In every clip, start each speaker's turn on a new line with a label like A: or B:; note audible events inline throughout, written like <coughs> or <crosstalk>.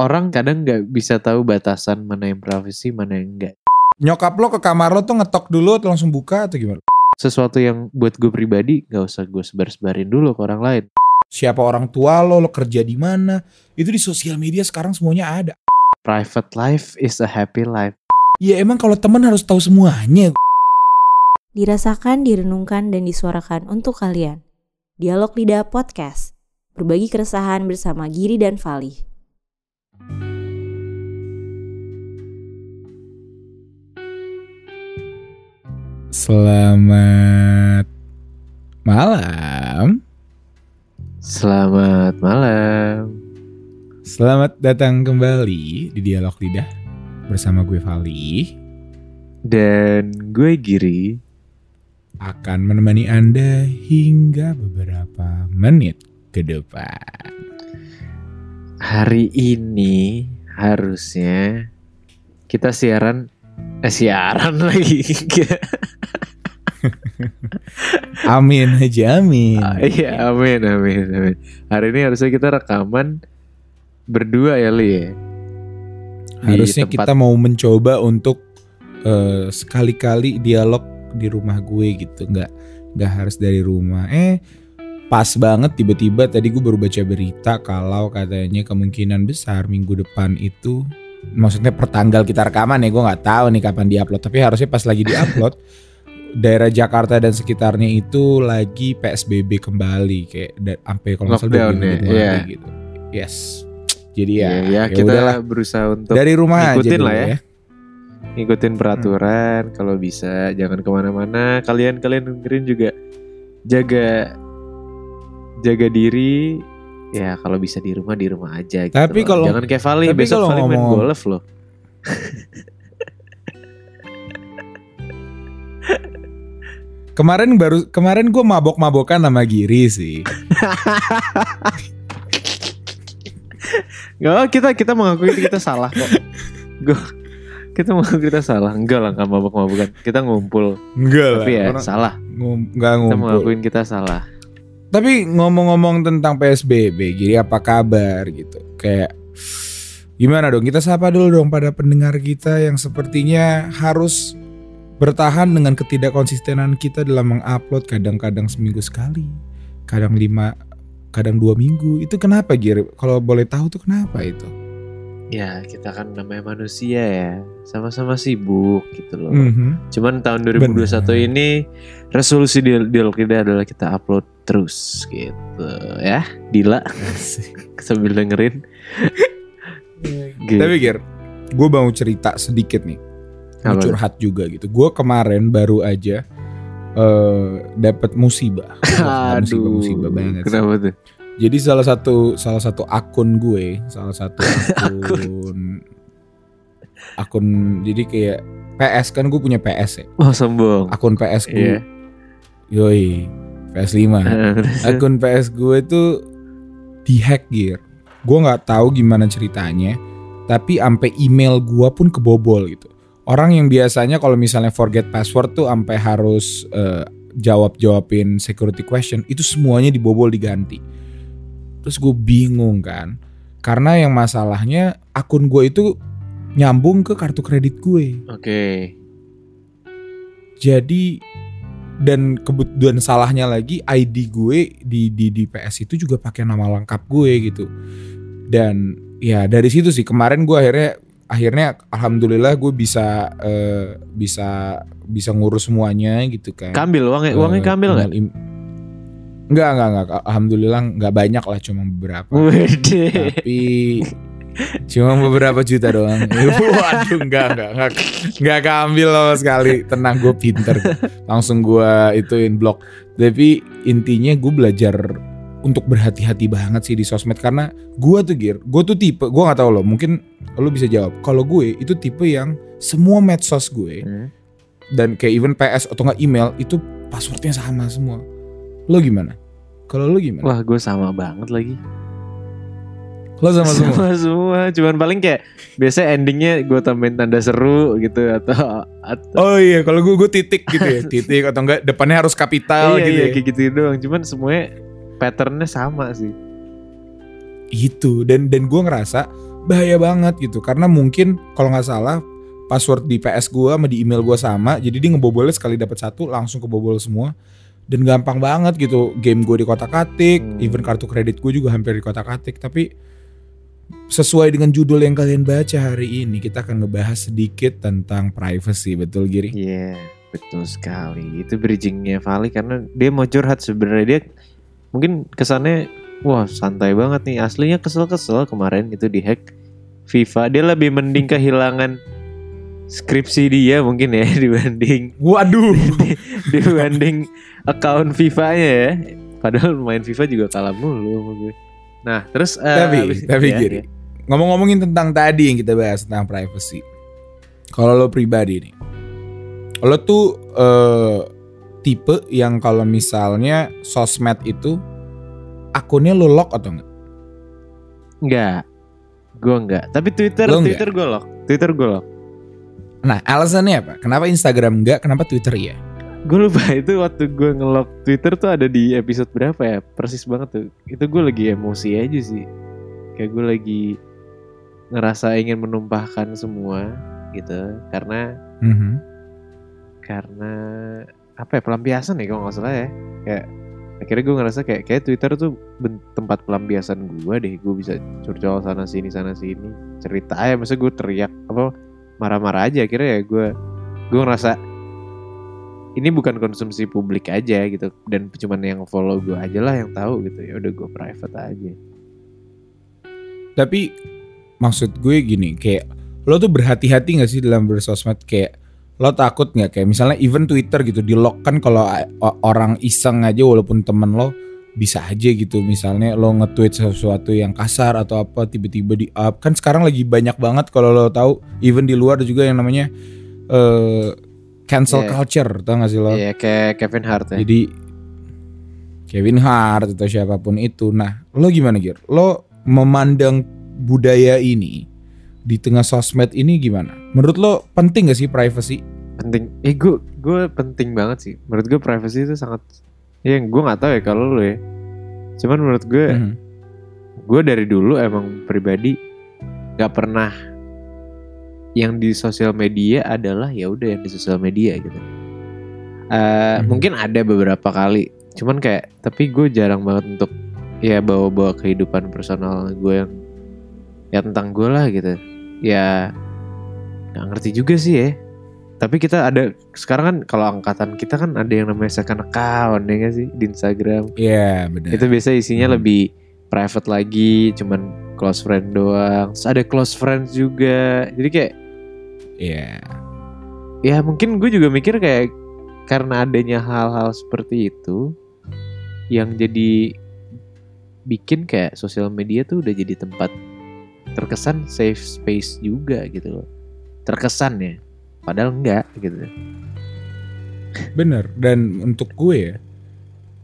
A: orang kadang nggak bisa tahu batasan mana yang privacy mana yang enggak.
B: Nyokap lo ke kamar lo tuh ngetok dulu atau langsung buka atau gimana?
A: Sesuatu yang buat gue pribadi nggak usah gue sebar-sebarin dulu ke orang lain.
B: Siapa orang tua lo, lo kerja di mana? Itu di sosial media sekarang semuanya ada.
A: Private life is a happy life.
B: Ya emang kalau teman harus tahu semuanya.
C: Dirasakan, direnungkan, dan disuarakan untuk kalian. Dialog Lidah Podcast. Berbagi keresahan bersama Giri dan Fali.
B: Selamat malam.
A: Selamat malam.
B: Selamat datang kembali di Dialog Lidah bersama gue Vali
A: Dan gue Giri.
B: akan menemani Anda hingga beberapa menit ke depan.
A: Hari ini harusnya kita siaran eh siaran <laughs> lagi. <laughs>
B: Amin aja amin.
A: Ah, Iya, amin, amin, amin. Hari ini harusnya kita rekaman berdua ya, Li ya.
B: Harusnya
A: tempat-
B: kita mau mencoba untuk eh, sekali-kali dialog di rumah gue gitu, nggak nggak harus dari rumah. Eh pas banget tiba-tiba tadi gue baru baca berita kalau katanya kemungkinan besar minggu depan itu maksudnya pertanggal kita rekaman ya gue nggak tahu nih kapan diupload tapi harusnya pas lagi diupload <laughs> daerah Jakarta dan sekitarnya itu lagi PSBB kembali kayak sampai kalau nggak salah
A: Lockdown
B: 25
A: ya, iya.
B: gitu yes jadi ya,
A: Ya, ya,
B: ya
A: kita
B: udahlah.
A: berusaha untuk
B: dari rumah aja
A: lah ya. ngikutin peraturan. Kalau bisa jangan ke mana-mana. Kalian-kalian dengerin juga jaga jaga diri. Ya kalau bisa di rumah di rumah aja. Gitu
B: Tapi kalau-
A: jangan kayak Vali
B: tapi
A: besok Vali main golf loh.
B: Kemarin baru kemarin gue mabok-mabokan sama Giri sih.
A: Gak <laughs> kita kita mengakui kita salah kok. Gue kita mengakui kita salah. Enggak lah nggak mabuk-mabukan. Kita ngumpul.
B: Enggak
A: Tapi ya salah.
B: ngum, nggak
A: Kita
B: ngumpul.
A: mengakuin kita salah.
B: Tapi ngomong-ngomong tentang PSBB, Giri apa kabar gitu? Kayak gimana dong? Kita sapa dulu dong pada pendengar kita yang sepertinya harus bertahan dengan ketidakkonsistenan kita dalam mengupload kadang-kadang seminggu sekali, kadang lima, kadang dua minggu. Itu kenapa Giri? Kalau boleh tahu tuh kenapa itu?
A: Ya kita kan namanya manusia ya. Sama-sama sibuk gitu loh.
B: Mhm.
A: Cuman tahun 2021
B: Benar.
A: ini resolusi di dialog kita adalah kita upload terus gitu ya. Dila <laughs> sambil dengerin. Gitu.
B: Tapi Gir, gue mau cerita sedikit nih. Mau curhat juga gitu. Gue kemarin baru aja eh dapat musibah. <laughs> Wah, musibah musibah banget. sih.
A: Kenapa tuh?
B: Jadi salah satu salah satu akun gue, salah satu <laughs> akun akun jadi kayak PS kan gue punya PS ya.
A: Oh sombong.
B: Akun PS gue.
A: Iya.
B: Yoi, PS5. <laughs> akun PS gue tuh dihack gear. Gue nggak tahu gimana ceritanya, tapi sampai email gue pun kebobol gitu. Orang yang biasanya kalau misalnya forget password tuh sampai harus eh, jawab jawabin security question itu semuanya dibobol diganti. Terus gue bingung kan, karena yang masalahnya akun gue itu nyambung ke kartu kredit gue.
A: Oke.
B: Jadi dan kebetulan salahnya lagi ID gue di di di PS itu juga pakai nama lengkap gue gitu. Dan ya dari situ sih kemarin gue akhirnya akhirnya alhamdulillah gue bisa eh, bisa bisa ngurus semuanya gitu kan.
A: Kambil uangnya uangnya
B: Eh,
A: kambil nggak?
B: Enggak, enggak, enggak. Alhamdulillah enggak banyak lah, cuma beberapa.
A: Wede.
B: Tapi cuma beberapa juta doang. <laughs> Waduh, enggak, enggak, enggak, enggak keambil sama sekali. Tenang, gue pinter. Langsung gue ituin blok. Tapi intinya gue belajar untuk berhati-hati banget sih di sosmed karena gue tuh gear, gue tuh tipe, gue nggak tahu loh, mungkin lo bisa jawab. Kalau gue itu tipe yang semua medsos gue
A: Hmm.
B: dan kayak even PS atau nggak email itu passwordnya sama semua. Lo gimana? Kalau lo gimana?
A: Wah gue sama banget lagi.
B: Lo sama semua.
A: Sama semua. Cuman paling kayak biasanya endingnya gue tambahin tanda seru gitu atau atau
B: Oh iya, kalau gue gue titik gitu ya, <laughs> titik atau enggak depannya harus kapital
A: iya,
B: gitu
A: iya,
B: ya.
A: kayak gitu doang. Cuman semuanya patternnya sama sih.
B: Itu dan dan gue ngerasa bahaya banget gitu karena mungkin kalau nggak salah password di PS gue sama di email gue sama jadi dia ngebobolnya sekali dapat satu langsung kebobol semua dan gampang banget gitu game gue di kotak atik
A: Hmm.
B: even kartu kredit gue juga hampir di kotak atik tapi sesuai dengan judul yang kalian baca hari ini kita akan ngebahas sedikit tentang privacy betul Giri
A: Iya, betul sekali. Itu bridgingnya Vali karena dia mau curhat sebenarnya dia mungkin kesannya wah santai banget nih. Aslinya kesel-kesel kemarin itu dihack FIFA. Dia lebih mending kehilangan skripsi dia mungkin ya <laughs> dibanding
B: waduh <laughs>
A: dibanding account FIFA-nya ya. Padahal main FIFA juga kalah mulu sama gue. Nah, terus eh,
B: tapi
A: abis-
B: tapi
A: ya,
B: Giri
A: ya.
B: ngomong-ngomongin tentang tadi yang kita bahas tentang privacy kalau lo pribadi nih lo tuh eh, tipe yang kalau misalnya sosmed itu akunnya lo lock atau enggak
A: Enggak. Gue enggak. Tapi Twitter
B: Lo?
A: Twitter gue lock. Twitter gue lock.
B: nah alasannya apa kenapa Instagram enggak kenapa Twitter iya
A: Gue lupa <laughs> itu waktu gue ngelock Twitter tuh ada di episode berapa ya? Persis banget tuh. Itu gue lagi emosi aja sih. Kayak gue lagi ngerasa ingin menumpahkan semua gitu. Karena
B: Mhm.
A: karena apa ya pelampiasan ya kalau nggak salah ya. Kayak akhirnya gue ngerasa kayak kayak Twitter tuh tempat pelampiasan gue deh. Gue bisa curcol sana sini sana sini. Cerita aja masa gue teriak apa marah-marah aja. Akhirnya ya gue gue ngerasa ini bukan konsumsi publik aja gitu. Dan cuman yang follow gue aja lah yang tahu gitu. Ya udah gue private aja.
B: Tapi maksud gue gini kayak lo tuh berhati-hati gak sih dalam bersosmed? Kayak lo takut nggak kayak misalnya even Twitter gitu di lock kan kalau orang iseng aja walaupun temen lo bisa aja gitu. Misalnya lo nge-tweet sesuatu yang kasar atau apa tiba-tiba di up kan sekarang lagi banyak banget kalau lo tahu. Even di luar juga yang namanya eh cancel
A: Yeah.
B: culture tau gak sih lo
A: Iya kayak Kevin Hart ya
B: jadi Kevin Hart atau siapa pun itu. Nah, lo gimana Gir? Lo memandang budaya ini di tengah sosmed ini gimana? Menurut lo penting gak sih privacy?
A: penting eh gue gue penting banget sih menurut gue privacy itu sangat ya gue nggak tahu ya kalau lo ya cuman menurut gue
B: Mhm.
A: gue dari dulu emang pribadi nggak pernah yang di sosial media adalah ya udah yang di sosial media gitu. Eh,
B: Mhm.
A: mungkin ada beberapa kali. Cuman kayak tapi gue jarang banget untuk ya bawa-bawa kehidupan personal gue yang ya tentang gue lah gitu. Ya nggak ngerti juga sih ya. Tapi kita ada sekarang kan kalau angkatan kita kan ada yang namanya second account ya nggak sih di Instagram.
B: Iya benar.
A: itu biasa isinya
B: Hmm.
A: lebih private lagi cuman close friend doang. Terus ada close friends juga. Jadi kayak
B: Iya.
A: ya mungkin gue juga mikir kayak karena adanya hal-hal seperti itu yang jadi bikin kayak sosial media tuh udah jadi tempat terkesan safe space juga gitu loh terkesan ya padahal enggak gitu
B: Bener. Dan untuk gue ya,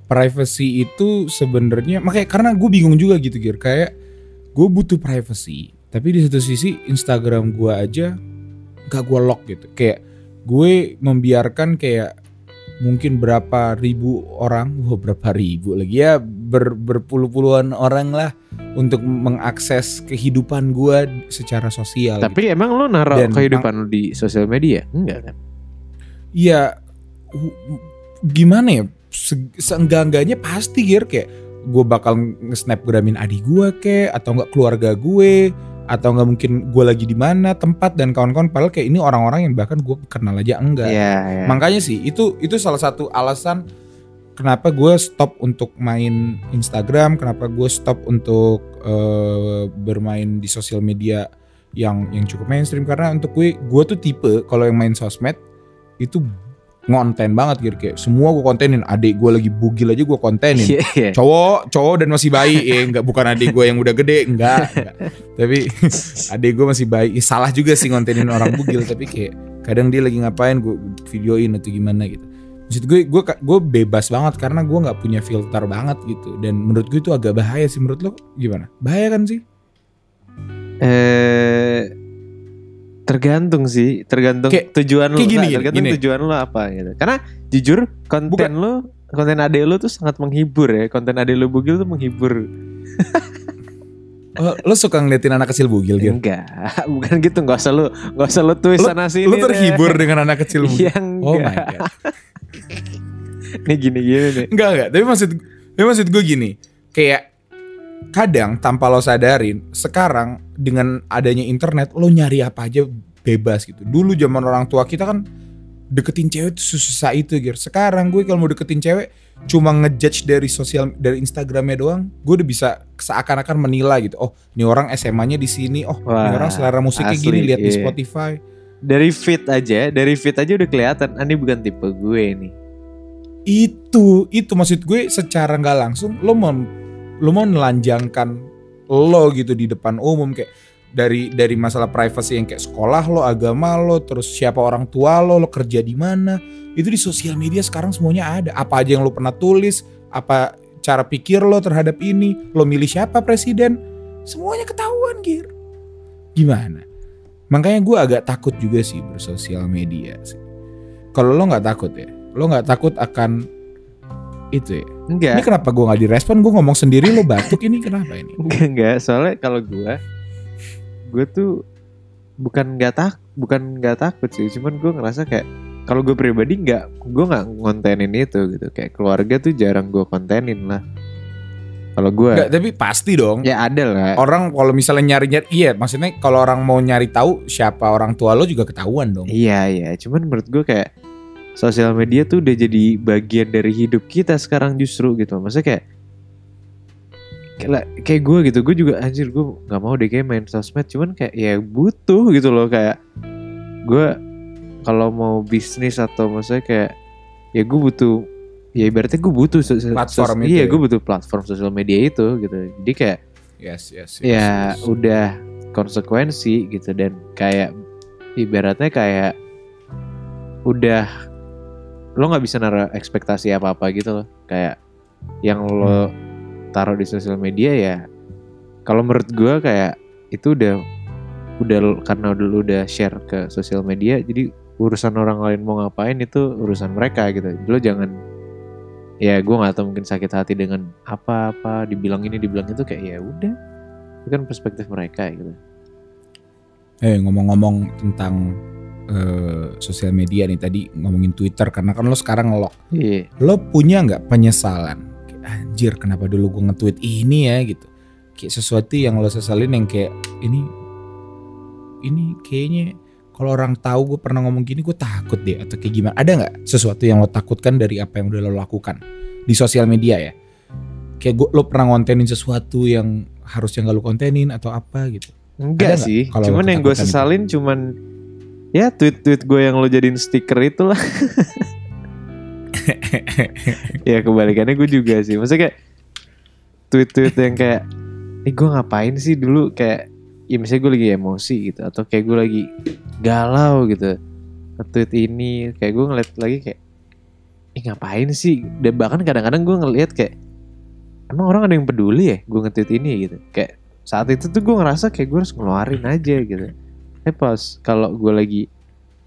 B: privacy itu sebenarnya makanya karena gue bingung juga gitu Gir. Kayak gue butuh privacy, tapi di satu sisi Instagram gue aja gak gue lock gitu. Kayak gue membiarkan kayak mungkin berapa ribu orang, wah <laughs> berapa ribu lagi ya ber, berpuluh-puluhan orang lah untuk mengakses kehidupan gue secara sosial. gitu.
A: tapi emang lo naruh
B: Dan-
A: kehidupan lo di sosial media enggak kan
B: Iya gimana ya se- seenggak-enggaknya pasti Gir kayak gue bakal nge-snapgramin adik gue kek atau enggak keluarga gue atau enggak mungkin gue lagi di mana tempat dan kawan-kawan padahal kayak ini orang-orang yang bahkan gue kenal aja enggak.
A: Iya, iya.
B: Makanya sih itu itu salah satu alasan kenapa gue stop untuk main Instagram, kenapa gue stop untuk eh, bermain di sosial media yang yang cukup mainstream karena untuk gue gue tuh tipe kalau yang main sosmed itu ngonten banget gitu kayak semua gue kontenin. Adik gue lagi bugil aja gue kontenin.
A: Iya, iya.
B: cowok cowok dan masih bayi. Eh <laughs> enggak bukan adik gue yang udah gede. Enggak, enggak. tapi <laughs> adik gue masih bayi. Ih, salah juga sih ngontenin orang bugil. Tapi kayak kadang dia lagi ngapain gue videoin atau gimana gitu. Maksud gue gue gue bebas banget karena gue nggak punya filter banget gitu. Dan menurut gue itu agak bahaya sih. Menurut lo gimana? Bahaya kan sih?
A: Eh tergantung sih, tergantung
B: Kayak-
A: tujuan lo,
B: kayak gini,
A: Nggak,
B: gini,
A: tergantung
B: gini.
A: tujuan lo apa gitu. Karena jujur konten
B: Bukan.
A: lo, konten ade lo tuh sangat menghibur ya. Konten ade lo bugil tuh menghibur.
B: Oh, lo suka ngeliatin anak kecil bugil gitu?
A: Enggak, <laughs> bukan gitu. Nggak usah lu, nggak usah lu
B: Lo,
A: sana sini.
B: lo terhibur
A: deh.
B: dengan anak kecil bugil?
A: Iya enggak.
B: Oh my god. <laughs>
A: Nih gini-gini nih.
B: Enggak enggak, tapi maksud tapi maksud gue gini, kayak kadang tanpa lo sadarin, sekarang dengan adanya internet lo nyari apa aja bebas gitu. Dulu zaman orang tua kita kan deketin cewek tuh susah itu gitu. Sekarang gue kalau mau deketin cewek cuma ngejudge dari sosial dari Instagramnya doang, gue udah bisa seakan-akan menilai gitu. Oh, ini orang SMA-nya di sini. Oh, ini
A: Wah,
B: orang selera musiknya
A: asli,
B: gini lihat di
A: iya.
B: Spotify.
A: Dari fit aja, dari fit aja udah kelihatan. Ah, ini bukan tipe gue nih.
B: itu itu maksud gue secara nggak langsung lo mau lo mau nelanjangkan lo gitu di depan umum kayak dari dari masalah privacy yang kayak sekolah lo agama lo terus siapa orang tua lo lo kerja di mana itu di sosial media sekarang semuanya ada. Apa aja yang lo pernah tulis apa cara pikir lo terhadap ini lo milih siapa presiden semuanya ketahuan gir. Gimana? Makanya gue agak takut juga sih bersosial media sih. Kalau lo nggak takut ya lo nggak takut akan itu ya
A: Enggak.
B: ini kenapa gue nggak direspon gue ngomong sendiri lo batuk ini kenapa ini <laughs>
A: Enggak, enggak. Soalnya kalau gue, gue tuh bukan nggak tak, bukan nggak takut sih. Cuman gue ngerasa kayak kalau gue pribadi nggak, gue nggak ngontenin itu gitu. Kayak keluarga tuh jarang gue kontenin lah. Kalau gue,
B: Nggak, tapi pasti dong
A: ya ada lah.
B: orang kalau misalnya nyari nyari iya maksudnya kalau orang mau nyari tahu siapa orang tua lo juga ketahuan dong
A: Iya iya. Cuman menurut gue kayak sosial media tuh udah jadi bagian dari hidup kita sekarang justru gitu. Maksudnya kayak kayak, kayak gue gitu. Gue juga anjir gue nggak mau deh kayak main sosmed. Cuman kayak ya butuh gitu loh kayak gue kalau mau bisnis atau maksudnya kayak ya gue butuh ya ibaratnya gue butuh
B: Platform itu
A: iya
B: ya.
A: gue butuh platform sosial media itu gitu jadi kayak
B: yes yes, yes,
A: ya
B: yes.
A: udah konsekuensi gitu dan kayak ibaratnya kayak udah lo nggak bisa naruh ekspektasi apa apa gitu loh. Kayak yang lo taruh di sosial media ya kalau menurut gua kayak itu udah udah karena udah lo udah share ke sosial media jadi urusan orang lain mau ngapain itu urusan mereka gitu. Lo jangan ya gua nggak tahu mungkin sakit hati dengan apa-apa dibilang ini dibilang itu kayak ya udah. Itu kan perspektif mereka gitu.
B: Eh ngomong-ngomong tentang eh, sosial media nih tadi ngomongin Twitter karena kan lo sekarang ngelok
A: iya.
B: lo punya nggak penyesalan? Kayak, anjir kenapa dulu gue nge-tweet ini ya gitu. Kayak sesuatu yang lo sesalin yang kayak ini ini kayaknya kalau orang tahu gue pernah ngomong gini gue takut deh atau kayak gimana. Ada nggak sesuatu yang lo takutkan dari apa yang udah lo lakukan di sosial media ya? Kayak gue lo pernah ngontenin sesuatu yang harusnya nggak lo kontenin atau apa gitu.
A: Enggak
B: Ada
A: sih
B: kalau
A: cuman yang gue
B: ketakutan itu?
A: sesalin cuman ya tweet-tweet gue yang lo jadiin stiker itulah. <laughs> Ya kebalikannya gue juga sih. Maksudnya kayak tweet-tweet yang kayak eh gue ngapain sih dulu? Kayak ya misalnya gue lagi emosi gitu atau kayak gue lagi galau gitu nge-tweet ini. Kayak gue ngeliat lagi kayak eh ngapain sih? Dan bahkan kadang-kadang gue ngeliat kayak emang orang ada yang peduli ya gue nge-tweet ini? Gitu. Kayak saat itu tuh gue ngerasa kayak gue harus ngeluarin aja gitu eh pas kalau gue lagi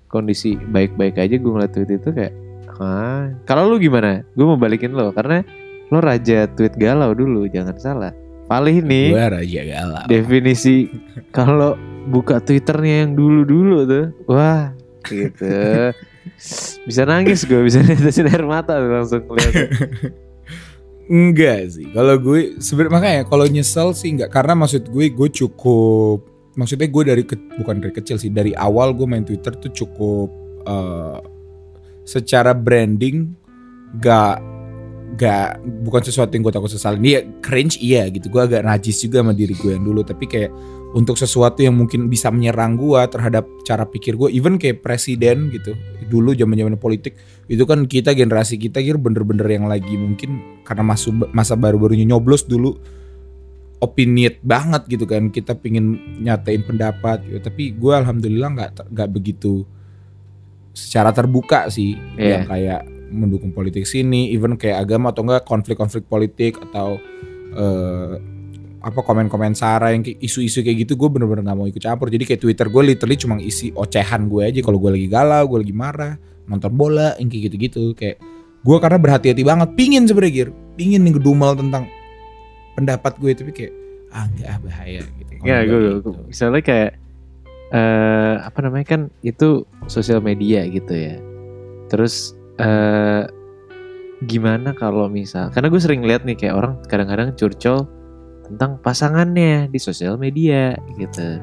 A: kondisi baik-baik aja gue ngeliat tweet itu kayak ah kalau lu gimana? Gue mau balikin lo karena lo raja tweet galau dulu jangan salah. Palih nih.
B: Gue raja galau.
A: Definisi kalau buka twitternya yang dulu-dulu tuh wah gitu. <laughs> Bisa nangis gue bisa netesin air mata langsung kelihatan <laughs>
B: Enggak sih. Kalau gue sebenarnya makanya kalau nyesel sih enggak karena maksud gue gue cukup maksudnya gue dari ke- bukan dari kecil sih dari awal gue main Twitter tuh cukup eh, secara branding gak gak bukan sesuatu yang gue takut sesalin. Iya cringe iya gitu. Gue agak najis juga sama diri gue yang dulu tapi kayak untuk sesuatu yang mungkin bisa menyerang gue terhadap cara pikir gue even kayak presiden gitu dulu zaman zaman politik itu kan kita generasi kita kira bener-bener yang lagi mungkin karena masuk masa baru-barunya nyoblos dulu opiniat banget gitu kan. Kita pingin nyatain pendapat gitu. tapi gue alhamdulillah nggak nggak begitu secara terbuka sih
A: Iya.
B: yang kayak mendukung politik sini even kayak agama atau enggak konflik-konflik politik atau eh, apa komen-komen sara yang isu-isu kayak gitu gue bener-bener nggak mau ikut campur. Jadi kayak twitter gue literally cuma isi ocehan gue aja. Kalau gue lagi galau gue lagi marah nonton bola yang kayak gitu-gitu. Kayak gue karena berhati-hati banget pingin sebenernya Gir. Pingin nih ngedumel tentang pendapat gue tapi kayak ah enggak ah, bahaya gitu. Gua
A: gue,
B: gitu.
A: misalnya kayak eh apa namanya kan itu sosial media gitu ya. Terus eh gimana kalau misal karena gue sering lihat nih kayak orang kadang-kadang curcol tentang pasangannya di sosial media gitu.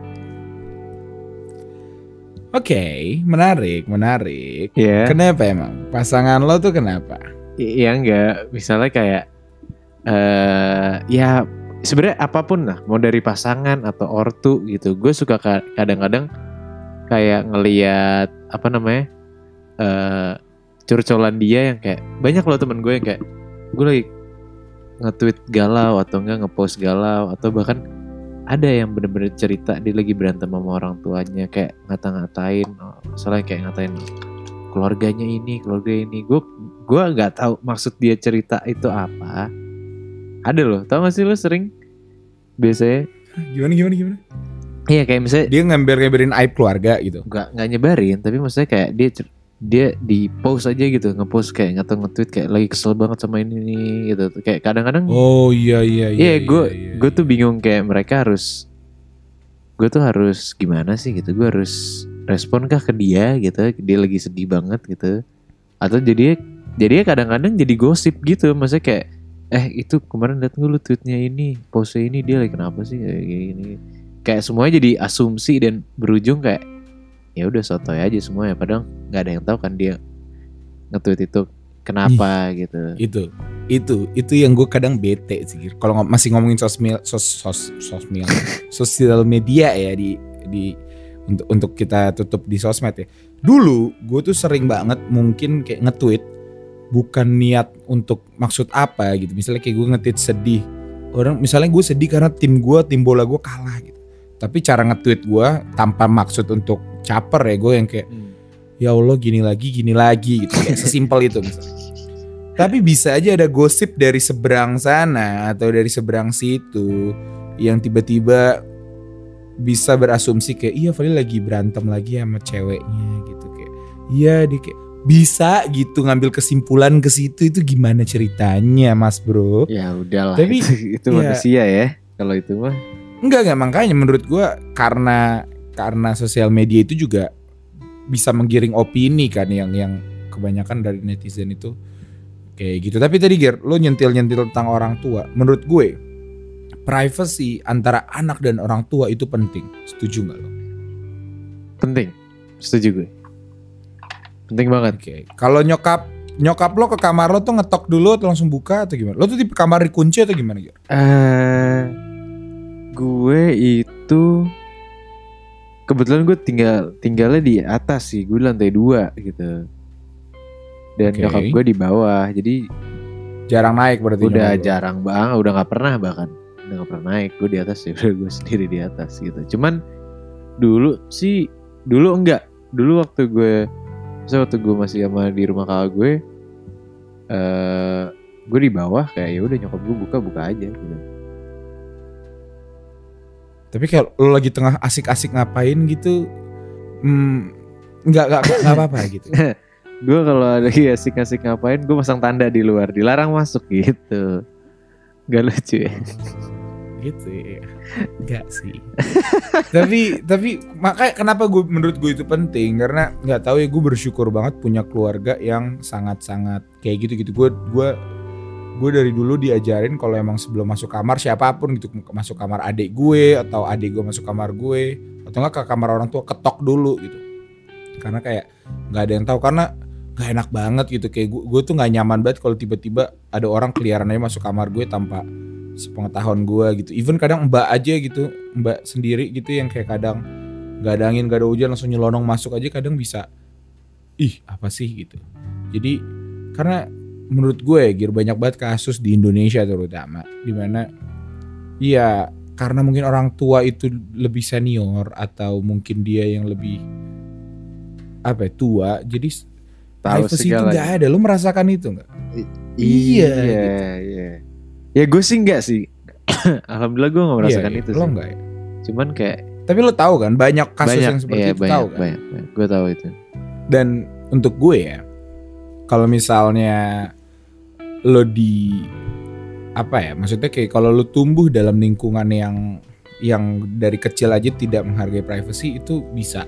B: Oke, menarik, menarik.
A: Ya.
B: Kenapa emang? Pasangan lo tuh kenapa?
A: Iya enggak, misalnya kayak eh ya sebenarnya apa pun lah, mau dari pasangan atau ortu gitu. Gue suka ka- kadang-kadang kayak ngeliat apa namanya? eh curcolan dia yang kayak banyak loh temen gue yang kayak gue lagi nge-tweet galau atau enggak nge-post galau atau bahkan ada yang bener-bener cerita dia lagi berantem sama orang tuanya kayak ngata-ngatain misalnya kayak ngatain keluarganya ini keluarga ini gue gue nggak tahu maksud dia cerita itu apa ada loh tau gak sih lo sering? Biasanya.
B: Gimana, gimana, gimana?
A: iya kayak misalnya
B: Dia ngambil-ngambilin aib keluarga gitu.
A: nggak nggak nyebarin tapi maksudnya kayak dia dia di post aja gitu ngepost kayak atau nge-tweet kayak lagi kesel banget sama ini nih gitu. Kayak kadang-kadang
B: Oh iya, iya,
A: Iya, gue
B: iya,
A: gue
B: iya.
A: tuh bingung kayak mereka harus gue tuh harus gimana sih gitu? Gue harus respon kah ke dia gitu? Dia lagi sedih banget gitu. Atau jadi jadi kadang-kadang jadi gosip gitu. Maksudnya kayak eh itu kemarin gue lu tweetnya ini pose ini dia lagi kenapa sih kayak gini? Kayak semuanya jadi asumsi dan berujung kayak ya udah sotoy aja semuanya. Padahal nggak ada yang tahu kan dia nge-tweet itu kenapa gitu.
B: itu itu itu yang gue kadang bete sih kalau masih ngomongin sosmed sos sos sosmed <laughs> sosial media ya di di untuk untuk kita tutup di sosmed ya. Dulu gue tuh sering banget mungkin kayak nge-tweet bukan niat untuk maksud apa gitu. Misalnya kayak gue nge-tweet sedih orang misalnya gue sedih karena tim gue tim bola gue kalah gitu. Tapi cara nge-tweet gue tanpa maksud untuk caper ya gue yang kayak ya Allah gini lagi gini lagi gitu. Kayak <laughs> sesimpel itu misalnya. Tapi bisa aja ada gosip dari seberang sana atau dari seberang situ yang tiba-tiba bisa berasumsi kayak iya Fadil lagi berantem lagi sama ceweknya gitu. Kayak iya dia kayak bisa gitu ngambil kesimpulan ke situ itu gimana ceritanya mas bro
A: ya udahlah
B: Tapi,
A: itu, itu
B: ya-
A: manusia ya kalau itu mah
B: Enggak enggak makanya menurut gua karena karena sosial media itu juga bisa menggiring opini kan yang yang kebanyakan dari netizen itu kayak gitu. Tapi tadi Ger, lo nyentil-nyentil tentang orang tua. Menurut gue privacy antara anak dan orang tua itu penting. Setuju nggak lo?
A: penting setuju gue penting banget
B: Oke. Kalau nyokap nyokap lo ke kamar lo tuh ngetok dulu atau langsung buka atau gimana? Lo tuh tipe kamar dikunci atau gimana Ger?
A: eh gue itu kebetulan gue tinggal tinggalnya di atas sih gue di lantai dua gitu dan
B: Oke.
A: nyokap gue di bawah jadi
B: Jarang naik berarti.
A: udah jarang banget udah nggak pernah bahkan udah nggak pernah naik gue di atas ya <laughs> udah gue sendiri di atas gitu cuman dulu sih dulu enggak dulu waktu gue saya waktu gue masih sama di rumah kakak gue eh gue di bawah kayak ya udah nyokap gue buka buka aja gitu.
B: Tapi kalau lo lagi tengah asik-asik ngapain gitu, hmm, nggak nggak nggak apa-apa <laughs> gitu.
A: gue kalau lagi asik-asik ngapain gue pasang tanda di luar dilarang masuk gitu gak lucu ya
B: gitu <laughs> ya. Enggak sih. tapi tapi makanya kenapa gue menurut gue itu penting karena nggak tahu ya gue bersyukur banget punya keluarga yang sangat-sangat kayak gitu gitu. Gue gue gue dari dulu diajarin kalau emang sebelum masuk kamar siapa pun gitu masuk kamar adik gue atau adik gue masuk kamar gue atau enggak ke kamar orang tua ketok dulu gitu. Karena kayak nggak ada yang tahu karena nggak enak banget gitu kayak gue, gue tuh nggak nyaman banget kalau tiba-tiba ada orang keliaran aja masuk kamar gue tanpa sepengetahuan gue gitu. Even kadang mbak aja gitu, mbak sendiri gitu yang kayak kadang nggak ada angin, nggak ada hujan langsung nyelonong masuk aja kadang bisa. Ih apa sih gitu. Jadi karena menurut gue ya Gir banyak banget kasus di Indonesia terutama di mana iya karena mungkin orang tua itu lebih senior atau mungkin dia yang lebih apa ya, tua jadi
A: tahu
B: privacy itu nggak ada lo merasakan itu nggak
A: iya
B: Iya,
A: iya ya gue sih enggak sih <coughs> alhamdulillah gue nggak merasakan
B: Iya,
A: itu
B: lo
A: sih
B: nggak ya?
A: cuman kayak
B: tapi lo tahu kan banyak kasus
A: banyak
B: yang seperti
A: iya,
B: itu
A: banyak,
B: tahu kan
A: banyak, banyak. gue tahu itu
B: dan untuk gue ya kalau misalnya lo di apa ya? Maksudnya kayak kalau lu tumbuh dalam lingkungan yang yang dari kecil aja tidak menghargai privacy itu bisa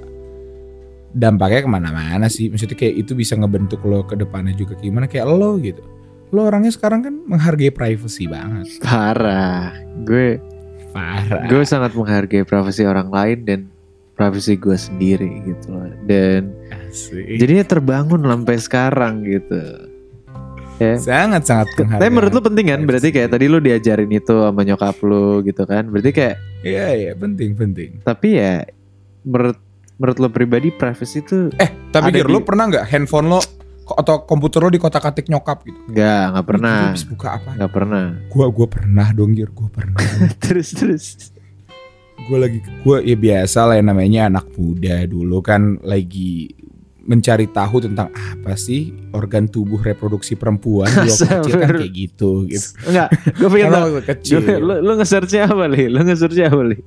B: dampaknya ke mana-mana sih. Maksudnya kayak itu bisa ngebentuk lo ke depannya juga gimana kayak lo gitu. Lo orangnya sekarang kan menghargai privacy banget.
A: Parah. Gue
B: Parah.
A: gue sangat menghargai privasi orang lain dan privasi gue sendiri gitu loh. Dan
B: Asik.
A: jadinya terbangun sampai sekarang gitu. Ya.
B: sangat sangat
A: Tapi menurut lu penting kan? Berarti kayak tadi lu diajarin itu sama nyokap lu gitu kan? Berarti kayak
B: Iya iya penting penting.
A: tapi ya menurut menurut lo pribadi privacy itu
B: Eh tapi Gir,
A: di-
B: lu pernah nggak handphone lo atau komputer lo di kotak atik nyokap gitu?
A: nggak nggak pernah
B: Lu habis buka apa?
A: nggak pernah
B: Gua gua pernah dong Gir, gua pernah. <laughs>
A: terus terus
B: gue lagi gue ya biasa lah yang namanya anak muda dulu kan lagi mencari tahu tentang apa sih organ tubuh reproduksi perempuan di <laughs> kecil kan kayak gitu gitu.
A: enggak gue tahu
B: waktu kecil
A: lu lu nge-searchnya apa li lu nge-searchnya apa li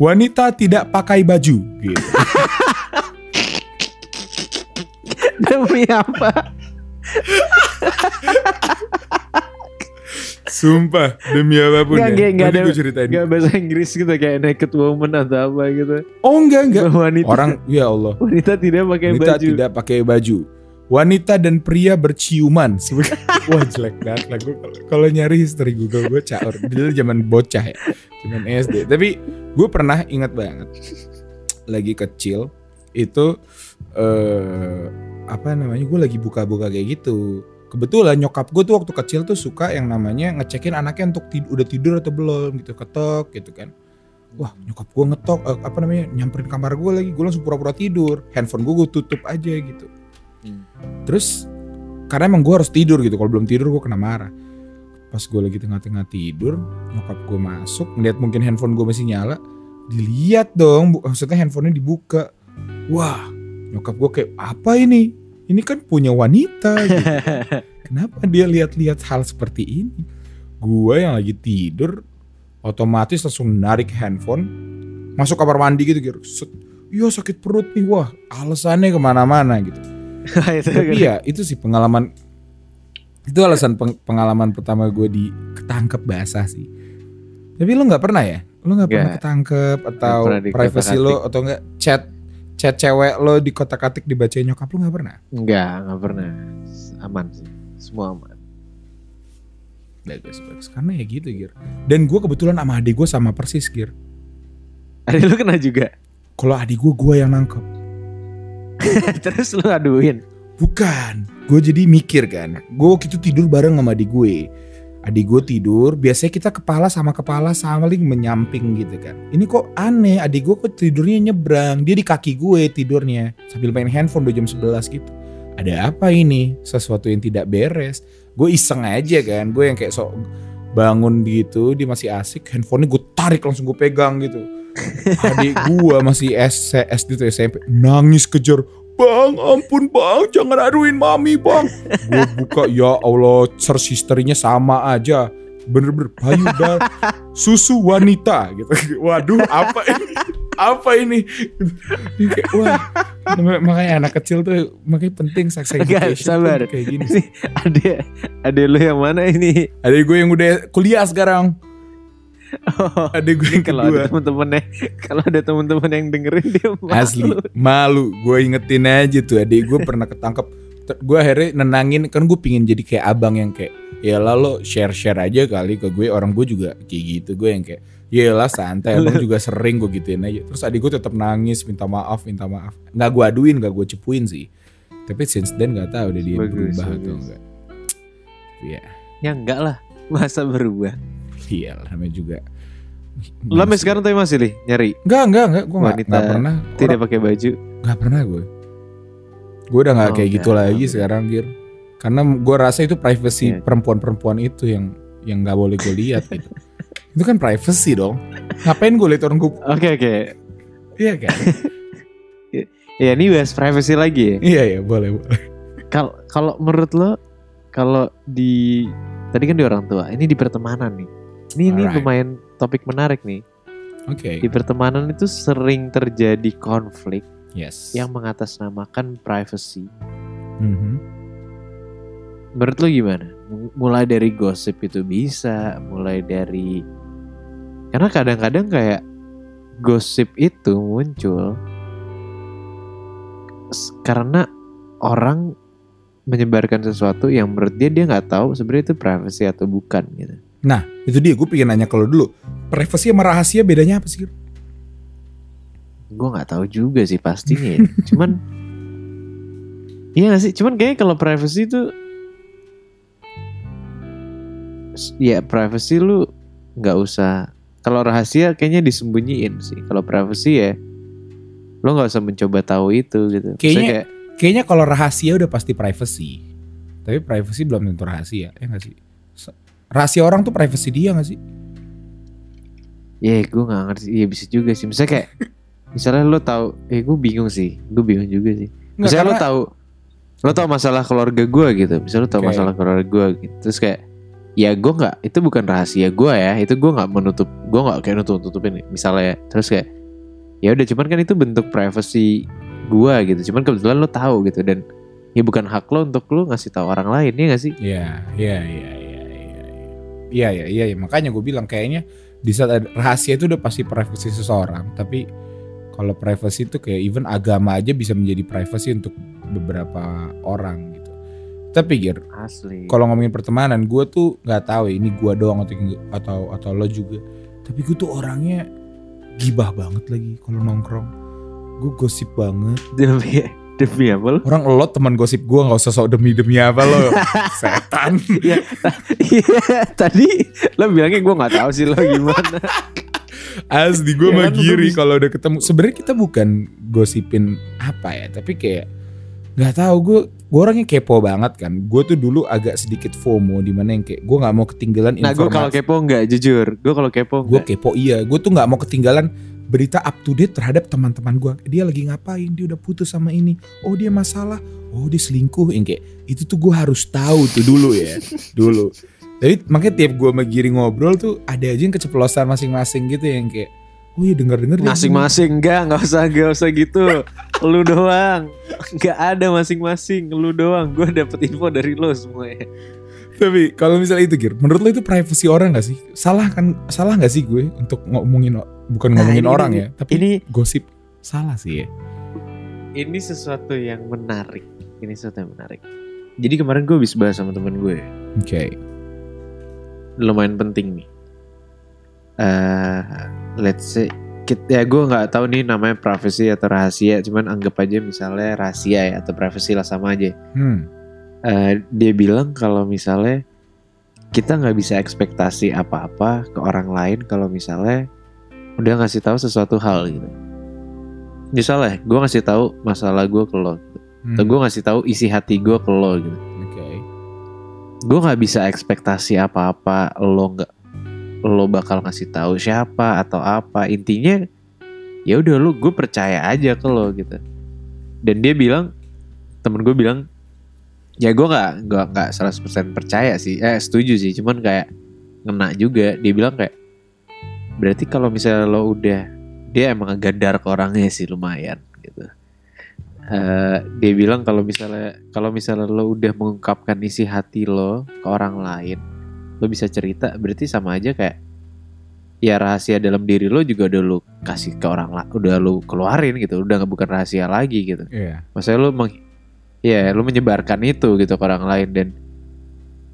B: wanita tidak pakai baju gitu. <laughs>
A: demi apa
B: Sumpah demi apa pun
A: Nggak,
B: ya.
A: nggak
B: Nanti
A: ada-
B: gue ceritain.
A: nggak bahasa Inggris gitu kayak naked woman atau apa gitu
B: Oh enggak enggak.
A: wanita
B: Orang ya Allah.
A: wanita tidak pakai
B: Wanita
A: baju
B: tidak pakai baju. Wanita dan pria berciuman. <laughs> Wah jelek banget lah gue kalau- nyari history Google gue caur. Dulu zaman bocah ya, zaman SD. Tapi gue pernah ingat banget lagi kecil itu eh apa namanya gue lagi buka-buka kayak gitu. Kebetulan nyokap gue tuh waktu kecil tuh suka yang namanya ngecekin anaknya untuk tid- udah tidur atau belum gitu ketok gitu kan. Wah nyokap gue ngetok eh, apa namanya nyamperin kamar gue lagi gue langsung pura-pura tidur handphone gue gue tutup aja gitu
A: Hmm.
B: terus karena emang gue harus tidur gitu kalau belum tidur gue kena marah pas gue lagi tengah-tengah tidur nyokap gue masuk ngeliat mungkin handphone gue masih nyala dilihat dong maksudnya handphonenya dibuka wah nyokap gue kayak apa ini? Ini kan punya wanita. Gitu. <laughs> kenapa dia lihat-lihat hal seperti ini? Gue yang lagi tidur otomatis langsung narik handphone masuk kamar mandi gitu gitu. Set. iya sakit perut nih. Wah alasannya ke mana-mana gitu. <laughs>
A: Itu
B: tapi ya itu sih pengalaman itu alasan peng- pengalaman pertama gue di ketangkep basah sih. Tapi lo nggak pernah ya? Lo nggak pernah
A: Nggak.
B: ketangkep atau
A: pernah di
B: privacy
A: kotak-atik.
B: lo atau nggak chat chat cewek lo di kotak atik dibacain nyokap lo nggak pernah?
A: Enggak nggak pernah. Aman sih. Semua aman.
B: Bagus bagus. Karena ya gitu gir. Dan gue kebetulan sama adik gue sama persis gir.
A: Ada lu kena juga?
B: Kalau adik gue gue yang nangkep. <laughs>
A: Terus lu aduin?
B: Bukan, gue jadi mikir kan. Gue waktu itu tidur bareng sama adik gue. Adik gue tidur, biasanya kita kepala sama kepala saling menyamping gitu kan. Ini kok aneh, adik gue kok tidurnya nyebrang. Dia di kaki gue tidurnya sambil main handphone udah jam 11 gitu. Ada apa ini? Sesuatu yang tidak beres. Gue iseng aja kan, gue yang kayak sok bangun gitu, dia masih asik, handphonenya gue tarik langsung gue pegang gitu. <laughs> Adik gue masih S SD tuh SMP nangis kejar Bang, ampun bang, jangan aduin mami bang. Gue buka, ya Allah, search history-nya sama aja. Bener-bener payudara, susu wanita gitu. Waduh, apa ini? Apa ini? Wah, makanya anak kecil tuh makanya penting
A: Enggak,
B: education
A: sabar.
B: kayak gini.
A: ini ada ada lu yang mana ini
B: Ada gue yang udah kuliah sekarang.
A: Oh,
B: Ada gue yang
A: kalau ada
B: kedua.
A: temen-temennya kalau ada temen-temen yang dengerin dia malu.
B: Asli malu. Gue ingetin aja tuh adik gue pernah ketangkep. Gue akhirnya nenangin kan gue pingin jadi kayak abang yang kayak ya lah lo share share aja kali ke gue. Orang gue juga kayak gitu gue yang kayak ya lah santai abang <laughs> juga sering gue gituin aja. Terus adik gue tetap nangis minta maaf minta maaf. Nggak gue aduin nggak gue cepuin sih. Tapi since then nggak tahu udah dia
A: Bagus,
B: berubah atau
A: bagus.
B: enggak Iya
A: ya enggak lah masa berubah
B: iya lah namanya juga
A: lu sampai sekarang tapi masih li nyari
B: Enggak, enggak, enggak. Gue enggak,
A: Wanita
B: enggak pernah.
A: tidak pakai baju
B: Enggak pernah gue. Gue udah enggak
A: Oh,
B: kayak gitu lagi sekarang, Gir. Karena gue rasa itu privacy
A: Iya.
B: perempuan-perempuan itu yang yang nggak boleh gue lihat gitu. itu kan privacy dong. Ngapain gue lihat orang gue?
A: oke oke
B: Iya kan? <laughs>
A: ya ini bahas privacy lagi ya
B: iya, iya, boleh, boleh.
A: kalau kalau menurut lo kalau di tadi kan di orang tua ini di pertemanan nih ini ini lumayan topik menarik nih
B: Oke.
A: di pertemanan itu sering terjadi konflik
B: Yes.
A: yang mengatasnamakan privacy
B: Mhm.
A: menurut lo gimana mulai dari gosip itu bisa mulai dari karena kadang-kadang kayak gosip itu muncul karena orang menyebarkan sesuatu yang menurut dia dia nggak tahu sebenarnya itu privacy atau bukan gitu
B: Nah, itu dia gue pengen nanya kalau dulu. Privasi sama rahasia bedanya apa sih?
A: Gue nggak tahu juga sih pastinya ya. <laughs> cuman iya gak sih cuman kayaknya kalau privacy itu ya privacy lu nggak usah kalau rahasia kayaknya disembunyiin sih kalau privacy ya lo nggak usah mencoba tahu itu gitu
B: Kayaknya-
A: kayak,
B: Kayaknya kalau rahasia udah pasti privacy. Tapi privacy belum tentu rahasia, ya gak sih? Rahasia orang tuh privacy dia gak sih?
A: ya gue nggak ngerti iya bisa juga sih misalnya kayak misalnya lo tahu eh gue bingung sih gue bingung juga sih
B: Nggak,
A: Misalnya lo
B: karena-
A: tahu lo tahu masalah keluarga gue gitu. Misalnya lo tahu
B: Oke.
A: masalah keluarga gue gitu. Terus kayak ya gue nggak itu bukan rahasia gue ya. Itu gue nggak menutup gue nggak kayak nutup tutupin misalnya. ya. Terus kayak ya udah cuman kan itu bentuk privacy gue gitu. Cuman kebetulan lo tahu gitu dan ya bukan hak lo untuk lo ngasih tahu orang lain ya gak sih?
B: Iya, iya, iya, iya. Iya, iya, iya, iya. Makanya gue bilang kayaknya di saat ada rahasia itu udah pasti privasi seseorang. Tapi kalau privacy itu kayak even agama aja bisa menjadi privacy untuk beberapa orang gitu. Tapi Gir,
A: Asli.
B: kalau ngomongin pertemanan, gue tuh nggak tahu ya ini gue doang atau atau atau lo juga. Tapi gue tuh orangnya gibah banget lagi kalau nongkrong. Gue gosip banget.
A: demi demi apa lo?
B: Orang lo teman gosip gue nggak usah sok demi demi apa lo. <laughs> Setan.
A: Iya iya, tadi lo bilangnya gue nggak tahu sih lo gimana.
B: Asli gue
A: Ya
B: mah
A: kan, gua
B: giri kalau udah ketemu. Sebenarnya kita bukan gosipin apa ya, tapi kayak nggak tahu gue gue orangnya kepo banget kan. Gue tuh dulu agak sedikit FOMO di mana yang kayak gue nggak mau ketinggalan
A: Nah gue kalau
B: informasi.
A: kepo nggak jujur. Gue kalau kepo
B: Gue kepo iya, gue tuh nggak mau ketinggalan berita up to date terhadap teman-teman gue. Dia lagi ngapain? Dia udah putus sama ini. Oh dia masalah. Oh dia selingkuh. Yang kayak itu tuh gue harus tahu tuh dulu ya, <laughs> dulu. Jadi makanya tiap gue sama Giri ngobrol tuh ada aja yang keceplosan masing-masing gitu yang kayak Oh iya denger-denger dia
A: Masing-masing enggak, nggak usah, nggak usah gitu. lu doang. Nggak ada masing-masing, lu doang. Gue dapet info dari lo semuanya.
B: Tapi kalau misalnya itu Gir, menurut lo itu privacy orang gak sih? Salah kan? Salah gak sih gue untuk ngomongin bukan
A: Nah,
B: ngomongin
A: ini-
B: orang
A: ini-
B: ya, tapi
A: Ini
B: gosip salah sih ya.
A: ini sesuatu yang menarik. Ini sesuatu yang menarik. Jadi kemarin gue habis bahas sama temen gue.
B: Oke.
A: Lumayan penting nih. eh let's say kit- ya gue nggak tahu nih namanya privacy atau rahasia. Cuman anggap aja misalnya rahasia ya atau privacy lah sama aja.
B: Hmm.
A: Eh, dia bilang kalau misalnya kita nggak bisa ekspektasi apa-apa ke orang lain kalau misalnya udah ngasih tahu sesuatu hal gitu. Misalnya, gue ngasih tahu masalah gue ke lo, gitu. atau
B: Hmm.
A: gue ngasih tahu isi hati gue ke lo gitu.
B: Oke.
A: Gue nggak bisa ekspektasi apa-apa, lo nggak lo bakal ngasih tahu siapa atau apa. Intinya ya udah lu gue percaya aja ke lo gitu. Dan dia bilang, temen gue bilang, ya gue nggak nggak nggak 100% percaya sih, eh setuju sih, cuman kayak ngena juga. Dia bilang kayak berarti kalau misalnya lo udah dia emang gandar ke orangnya sih lumayan gitu. Eh, dia bilang kalau misalnya kalau misalnya lo udah mengungkapkan isi hati lo ke orang lain, lo bisa cerita, berarti sama aja kayak ya rahasia dalam diri lo juga udah lo kasih ke orang lain, udah lo keluarin gitu, udah bukan rahasia lagi gitu.
B: Iya.
A: Maksudnya lo meng, ya lo menyebarkan itu gitu ke orang lain dan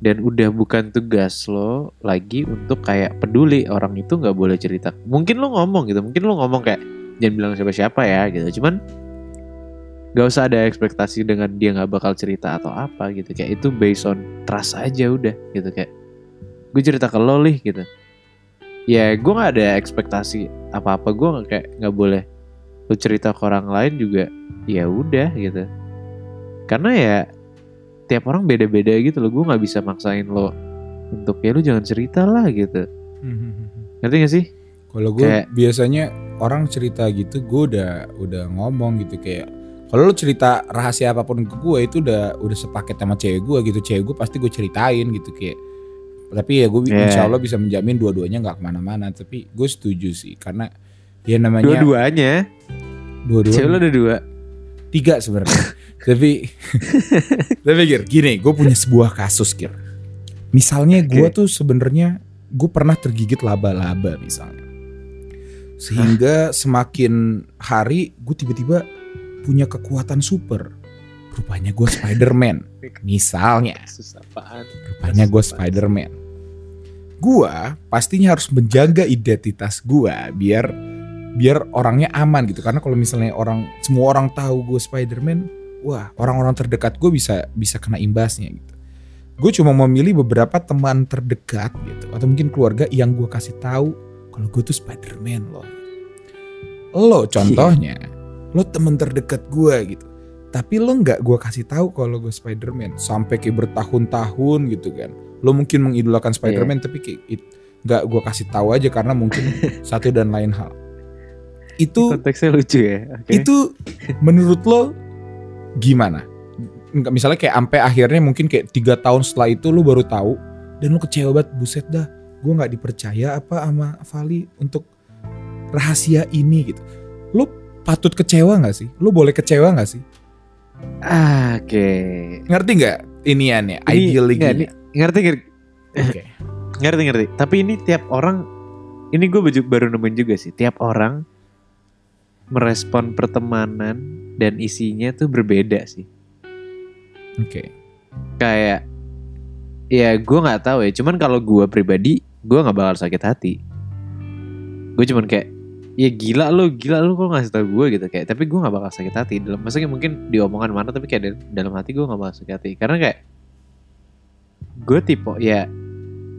A: dan udah bukan tugas lo lagi untuk kayak peduli orang itu nggak boleh cerita. Mungkin lo ngomong gitu, mungkin lo ngomong kayak jangan bilang siapa-siapa ya gitu. Cuman gak usah ada ekspektasi dengan dia nggak bakal cerita atau apa gitu. Kayak itu based on trust aja udah gitu kayak gue cerita ke lo lih gitu. Ya gue nggak ada ekspektasi apa-apa gue nggak kayak nggak boleh lo cerita ke orang lain juga ya udah gitu karena ya tiap orang beda-beda gitu loh. Gue nggak bisa maksain lo untuk ya lu jangan cerita lah gitu. Ngerti gak sih?
B: Kalau gue
A: Kayak-
B: biasanya orang cerita gitu, gue udah udah ngomong gitu. Kayak kalau lu cerita rahasia apa pun ke gue itu udah udah sepaket sama cewek gue gitu, cewek gue pasti gue ceritain gitu kayak. Tapi ya gue
A: Yeah.
B: insya Allah bisa menjamin dua-duanya nggak ke mana-mana. Tapi gue setuju sih karena ya namanya
A: dua-duanya?
B: Dua-duanya.
A: Cewek lo ada dua?
B: Tiga sebenarnya. <laughs> tapi <laughs> tapi Gir, gini, gue punya sebuah kasus Gir. Misalnya gue tuh sebenarnya gue pernah tergigit laba-laba misalnya. Sehingga semakin hari gue tiba-tiba punya kekuatan super. Rupanya gue Spider-Man. <laughs> Misalnya. Rupanya gue Spider-Man. Gua pastinya harus menjaga identitas gua biar biar orangnya aman gitu. Karena kalau misalnya orang semua orang tahu gue Spider-Man, wah orang-orang terdekat gue bisa bisa kena imbasnya gitu. Gue cuma memilih beberapa teman terdekat gitu atau mungkin keluarga yang gue kasih tahu kalau gue tuh Spider-Man loh. Lo contohnya, lo teman terdekat gue gitu. Tapi lo nggak gue kasih tahu kalau gue Spider-Man sampai kayak bertahun-tahun gitu kan. Lo mungkin mengidolakan Spider-Man tapi kayak nggak gue kasih tahu aja karena mungkin <laughs> satu dan lain hal. Itu
A: Konteksnya lucu ya. Oke.
B: itu menurut lo gimana? Misalnya kayak sampai akhirnya mungkin kayak tiga tahun setelah itu lo baru tahu dan lo kecewa banget buset dah gue nggak dipercaya apa sama Vali untuk rahasia ini gitu. Lo patut kecewa nggak sih? Lo boleh kecewa nggak sih?
A: Ah, Oke.
B: Ngerti nggak iniannya?
A: Ini-
B: Ideally
A: nggak, ini- ngerti ngerti
B: Oke. <laughs>
A: ngerti ngerti. Tapi ini tiap orang ini gue baru nemuin juga sih. Tiap orang merespon pertemanan dan isinya tuh berbeda sih.
B: Oke.
A: Kayak ya gue nggak tahu ya. Cuman kalau gue pribadi gue nggak bakal sakit hati. Gue cuman kayak ya gila lu gila lu kok ngasih tau gue gitu kayak tapi gue nggak bakal sakit hati dalam maksudnya mungkin di omongan mana tapi kayak dal- dalam hati gue nggak bakal sakit hati karena kayak gue tipe ya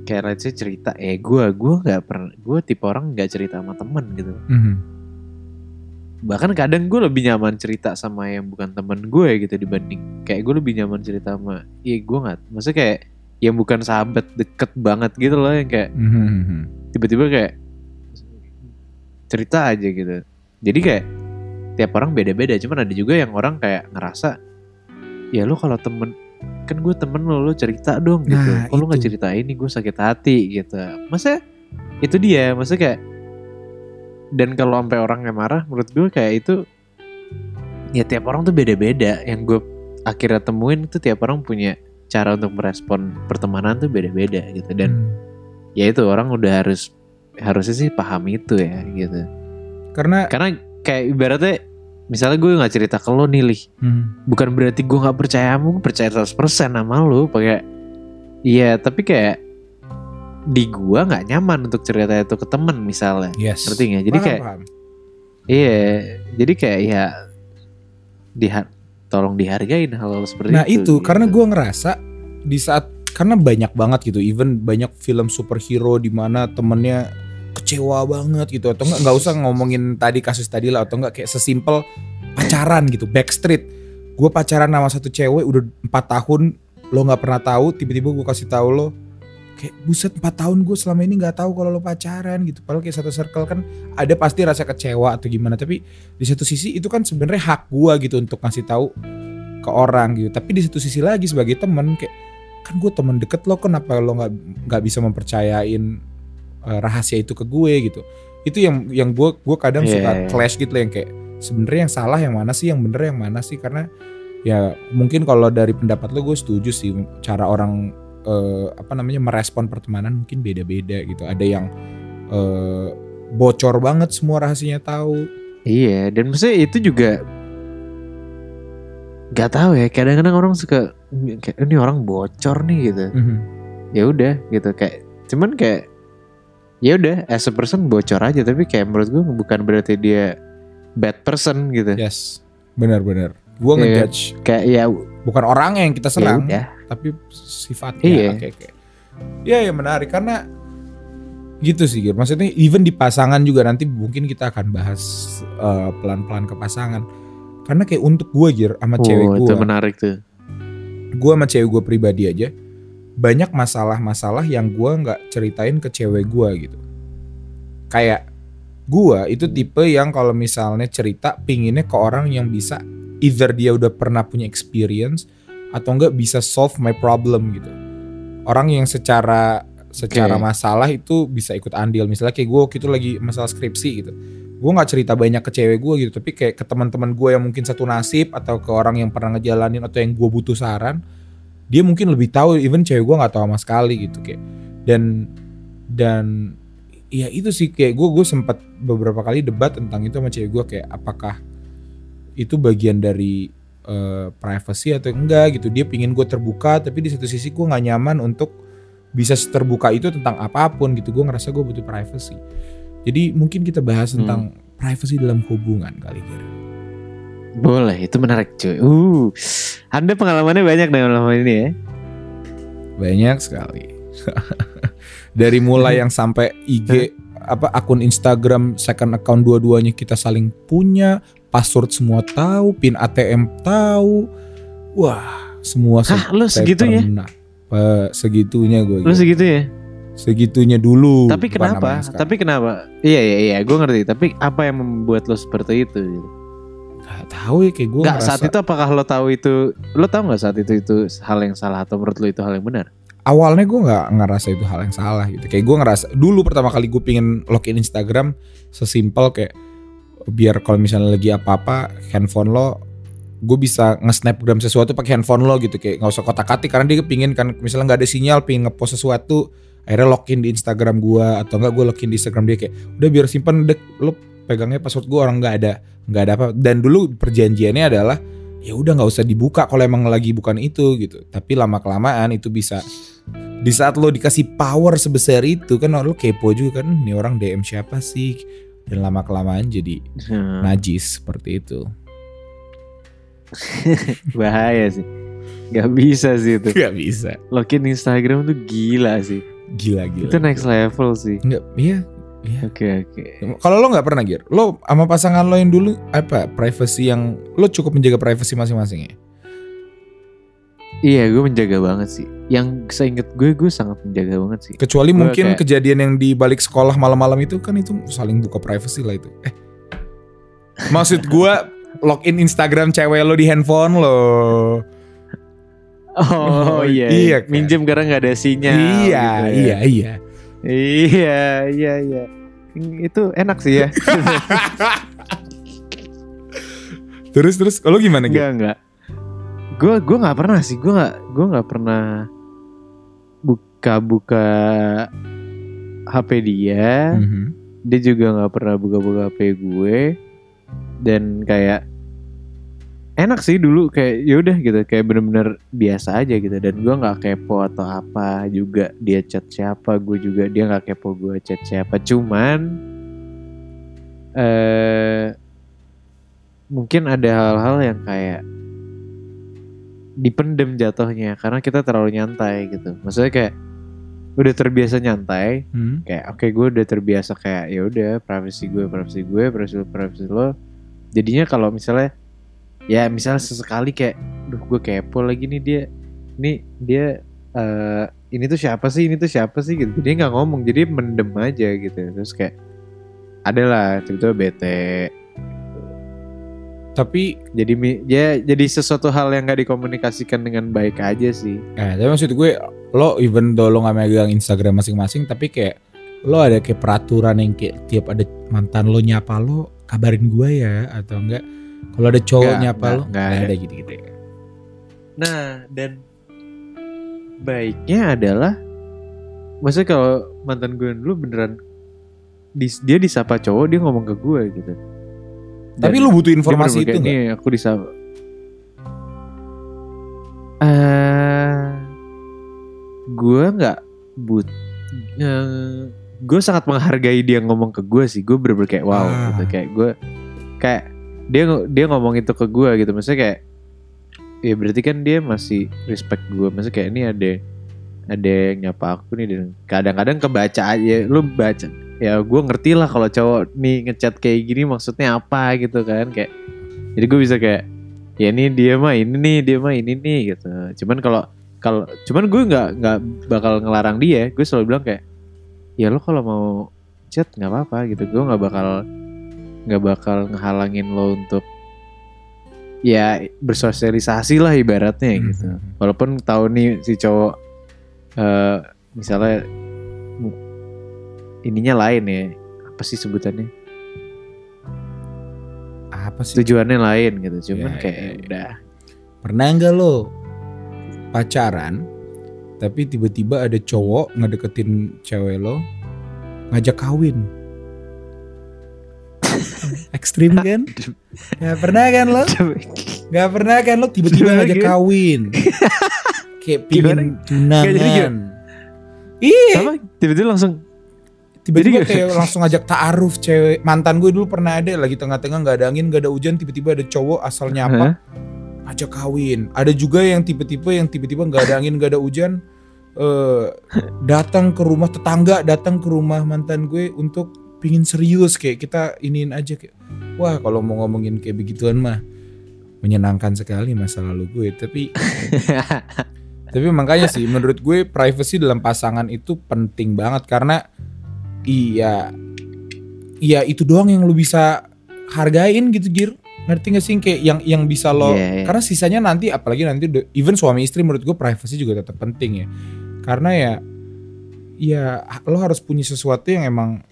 A: kayak let's say cerita eh gue gue nggak pernah gue tipe orang nggak cerita sama temen gitu
B: Mhm.
A: Bahkan kadang gue lebih nyaman cerita sama yang bukan temen gue gitu dibanding kayak gue lebih nyaman cerita sama iya gue nggak maksudnya kayak yang bukan sahabat deket banget gitu loh yang kayak
B: Mhm.
A: tiba-tiba kayak cerita aja gitu jadi kayak tiap orang beda-beda cuman ada juga yang orang kayak ngerasa ya lu kalau temen kan gue temen lo lo cerita dong gitu
B: Nah,
A: kalau nggak
B: itu.
A: cerita ini gue sakit hati gitu masa itu dia masa kayak dan kalau sampai orang yang marah menurut gue kayak itu ya tiap orang tuh beda-beda yang gue akhirnya temuin itu tiap orang punya cara untuk merespon pertemanan tuh beda-beda gitu dan
B: Hmm.
A: ya itu orang udah harus harusnya sih paham itu ya gitu
B: Karena
A: karena kayak ibaratnya misalnya gue nggak cerita ke lo nih Lih
B: Hmm.
A: bukan berarti gue nggak percaya kamu percaya 100% sama lo pakai iya tapi kayak di gua nggak nyaman untuk cerita itu ke temen misalnya
B: yes.
A: ngerti nggak jadi
B: Paham,
A: kayak
B: paham.
A: iya jadi kayak ya diha tolong dihargain hal, -hal seperti
B: Nah
A: itu
B: itu
A: gitu.
B: karena gue ngerasa di saat karena banyak banget gitu, even banyak film superhero di mana temennya kecewa banget gitu atau enggak nggak usah ngomongin tadi kasus tadi lah atau enggak kayak sesimpel pacaran gitu backstreet gue pacaran sama satu cewek udah empat tahun lo nggak pernah tahu tiba-tiba gue kasih tahu lo kayak buset empat tahun gue selama ini nggak tahu kalau lo pacaran gitu. Padahal kayak satu circle kan ada pasti rasa kecewa atau gimana. Tapi di satu sisi itu kan sebenarnya hak gue gitu untuk ngasih tahu ke orang gitu. Tapi di satu sisi lagi sebagai temen kayak kan gue temen deket lo kenapa lo nggak nggak bisa mempercayain eh, rahasia itu ke gue? gitu. Itu yang yang gue gue kadang
A: Iya,
B: suka
A: iya.
B: clash gitu loh yang kayak sebenarnya yang salah yang mana sih yang bener yang mana sih? Karena ya mungkin kalau dari pendapat lo gue setuju sih cara orang eh, apa namanya merespon pertemanan mungkin beda-beda gitu ada yang eh, bocor banget semua rahasianya tahu
A: Iya, dan maksudnya itu juga nggak tahu ya. Kadang-kadang orang suka kayak ini orang bocor nih gitu. Ya udah gitu kayak cuman kayak ya udah as a person bocor aja tapi kayak menurut gue bukan berarti dia bad person gitu.
B: yes benar-benar gue
A: Iya.
B: ngejudge
A: Kayak ya
B: bukan orang yang kita
A: ya
B: serang
A: udah.
B: Tapi sifatnya
A: Iya.
B: oke oke ya ya menarik karena gitu sih Gir. maksudnya even di pasangan juga nanti mungkin kita akan bahas eh, pelan-pelan ke pasangan karena kayak untuk gue Gir sama cewek
A: Oh,
B: gue
A: itu menarik tuh.
B: gue sama cewek gue pribadi aja banyak masalah-masalah yang gue nggak ceritain ke cewek gue gitu kayak gue itu tipe yang kalau misalnya cerita pinginnya ke orang yang bisa either dia udah pernah punya experience atau enggak bisa solve my problem gitu. Orang yang secara secara
A: Oke.
B: masalah itu bisa ikut andil. Misalnya kayak gue waktu itu lagi masalah skripsi gitu. Gue nggak cerita banyak ke cewek gue gitu tapi kayak ke teman-teman gue yang mungkin satu nasib atau ke orang yang pernah ngejalanin atau yang gue butuh saran dia mungkin lebih tahu even cewek gue nggak tahu sama sekali gitu kayak. Dan dan ya itu sih kayak gue gue sempat beberapa kali debat tentang itu sama cewek gue kayak apakah itu bagian dari uh, privacy atau enggak gitu dia pingin gue terbuka tapi di satu sisi gue nggak nyaman untuk bisa terbuka itu tentang apa pun gitu gue ngerasa gue butuh privacy jadi mungkin kita bahas
A: Hmm.
B: tentang privacy dalam hubungan kali Gir.
A: Boleh, itu menarik cuy. Uh, Anda pengalamannya banyak dengan hal ini ya.
B: banyak sekali <laughs> dari mulai yang sampai IG apa akun Instagram second account dua-duanya kita saling punya password semua tahu pin ATM tahu wah semua
A: Hah, lu segitunya?
B: pernah. Pe- segitunya gue
A: Lu segitu ya?
B: segitunya dulu
A: Tapi kenapa? Tapi kenapa? Iya iya iya, gue ngerti. Tapi apa yang membuat lo seperti itu? Gitu?
B: Nggak tahu ya kayak gue
A: Gak saat itu apakah lo tahu itu? Lo tahu nggak saat itu itu hal yang salah atau menurut lo itu hal yang benar?
B: awalnya gue nggak ngerasa itu hal yang salah gitu kayak gue ngerasa dulu pertama kali gue pingin login Instagram sesimpel kayak biar kalau misalnya lagi apa-apa handphone lo gue bisa nge-snapgram sesuatu pakai handphone lo gitu kayak nggak usah kotak-katik karena dia kepingin kan misalnya nggak ada sinyal pingin ngepost sesuatu akhirnya login di Instagram gue atau enggak gue login di Instagram dia kayak udah biar simpen dek. Lo pegangnya password gue orang nggak ada nggak ada apa dan dulu perjanjiannya adalah ya udah nggak usah dibuka kalau emang lagi bukan itu gitu. Tapi lama kelamaan itu bisa di saat lo dikasih power sebesar itu kan lo kepo juga kan ini orang DM siapa sih dan lama kelamaan jadi
A: Hmm,
B: najis seperti itu <laughs>
A: bahaya sih. Gak bisa sih itu.
B: nggak bisa
A: Login Instagram tuh gila sih.
B: gila gila
A: Itu next level sih.
B: iya iya
A: Oke oke.
B: kalau lo nggak pernah gir lo sama pasangan lo yang dulu apa privacy yang lo cukup menjaga privacy masing-masing ya
A: Iya gue menjaga banget sih. Yang seinget gue gue sangat menjaga banget sih.
B: kecuali
A: Gua
B: mungkin
A: kayak-
B: kejadian yang di balik sekolah malam-malam itu kan itu saling buka privacy lah itu eh maksud gua login Instagram cewek lo di handphone lo
A: Oh, iya,
B: iya kan?
A: minjem karena nggak ada sinyal.
B: iya
A: gitu ya.
B: iya iya
A: Iya, iya, iya. Itu enak sih ya. <laughs>
B: terus terus lo gimana gitu
A: enggak, enggak. Gue gue nggak pernah sih. Gue nggak gue nggak pernah buka-buka HP dia.
B: Mhm.
A: Dia juga nggak pernah buka-buka HP gue. Dan kayak enak sih dulu kayak yaudah gitu kayak bener-bener biasa aja gitu dan gue nggak kepo atau apa juga dia chat siapa gue juga dia nggak kepo gue chat siapa cuman eh mungkin ada hal-hal yang kayak dipendem jatuhnya karena kita terlalu nyantai gitu. Maksudnya kayak udah terbiasa nyantai
B: Hmm.
A: kayak oke gue udah terbiasa kayak ya udah privacy gue privacy gue privacy lo privacy lo jadinya kalau misalnya ya misalnya sesekali kayak duh gue kepo lagi nih dia nih dia eh ini tuh siapa sih ini tuh siapa sih? Gitu. Dia nggak ngomong jadi mendem aja gitu. Terus kayak ada lah tiba-tiba bete
B: tapi
A: jadi ya jadi sesuatu hal yang nggak dikomunikasikan dengan baik aja sih
B: eh tapi maksud gue lo even though lo gak megang Instagram masing-masing tapi kayak lo ada kayak peraturan yang kayak tiap ada mantan lo nyapa lo kabarin gue ya atau enggak kalau ada cowok
A: Nggak,
B: nyapa
A: nggak,
B: lo
A: nggak ada.
B: gitu-gitu ya
A: Nah, dan baiknya adalah maksudnya kalau mantan gue dulu beneran dia disapa cowok dia ngomong ke gue gitu.
B: Tapi
A: Dan
B: lo butuh informasi itu nggak
A: Nih aku disapa. Eh, gue nggak but, eh, gue sangat menghargai dia ngomong ke gue sih. Gue bener-bener kayak wow
B: Ah.
A: gitu kayak gue kayak dia dia ngomong itu ke gue gitu. Maksudnya kayak ya berarti kan dia masih respect gue. Maksudnya kayak ini ada ada yang nyapa aku nih dan kadang-kadang kebaca aja lu baca ya gue ngerti lah kalau cowok nih ngechat kayak gini maksudnya apa gitu kan kayak jadi gue bisa kayak ya ini dia mah ini nih dia mah ini nih gitu. Cuman kalau kalau cuman gue nggak nggak bakal ngelarang dia gue selalu bilang kayak ya lo kalau mau chat nggak apa-apa gitu. Gue nggak bakal nggak bakal ngehalangin lo untuk ya bersosialisasi lah ibaratnya gitu.
B: Mhm.
A: walaupun tahu nih si cowok eh misalnya ininya lain ya. Apa sih sebutannya?
B: Apa sih?
A: Tujuannya lain gitu cuman
B: Ya,
A: kayak
B: ya, ya.
A: udah.
B: Pernah nggak lo pacaran tapi tiba-tiba ada cowok ngedeketin cewek lo ngajak kawin? <laughs> Ekstrim kan? Gak pernah kan lo? Gak pernah kan lo tiba-tiba ngajak kawin? <laughs> Kayak pingin tunangan. Iya?
A: Tiba-tiba langsung
B: tiba-tiba kayak langsung ngajak ta'aruf cewek mantan gue dulu pernah ada lagi tengah-tengah nggak ada angin nggak ada hujan tiba-tiba ada cowok asal nyapa ngajak kawin. Ada juga yang tipe-tipe yang tiba-tiba nggak ada angin nggak ada hujan eh datang ke rumah tetangga datang ke rumah mantan gue untuk pingin serius kayak kita iniin aja kayak wah kalau mau ngomongin kayak begituan mah menyenangkan sekali masa lalu gue. Tapi <laughs> tapi makanya sih menurut gue privacy dalam pasangan itu penting banget karena iya. Iya itu doang yang lu bisa hargain gitu Gir ngerti gak sih? Kayak yang yang bisa lo
A: Iya, iya.
B: karena sisanya nanti apalagi nanti even suami istri menurut gue privacy juga tetap penting ya. Karena ya ya lo harus punya sesuatu yang emang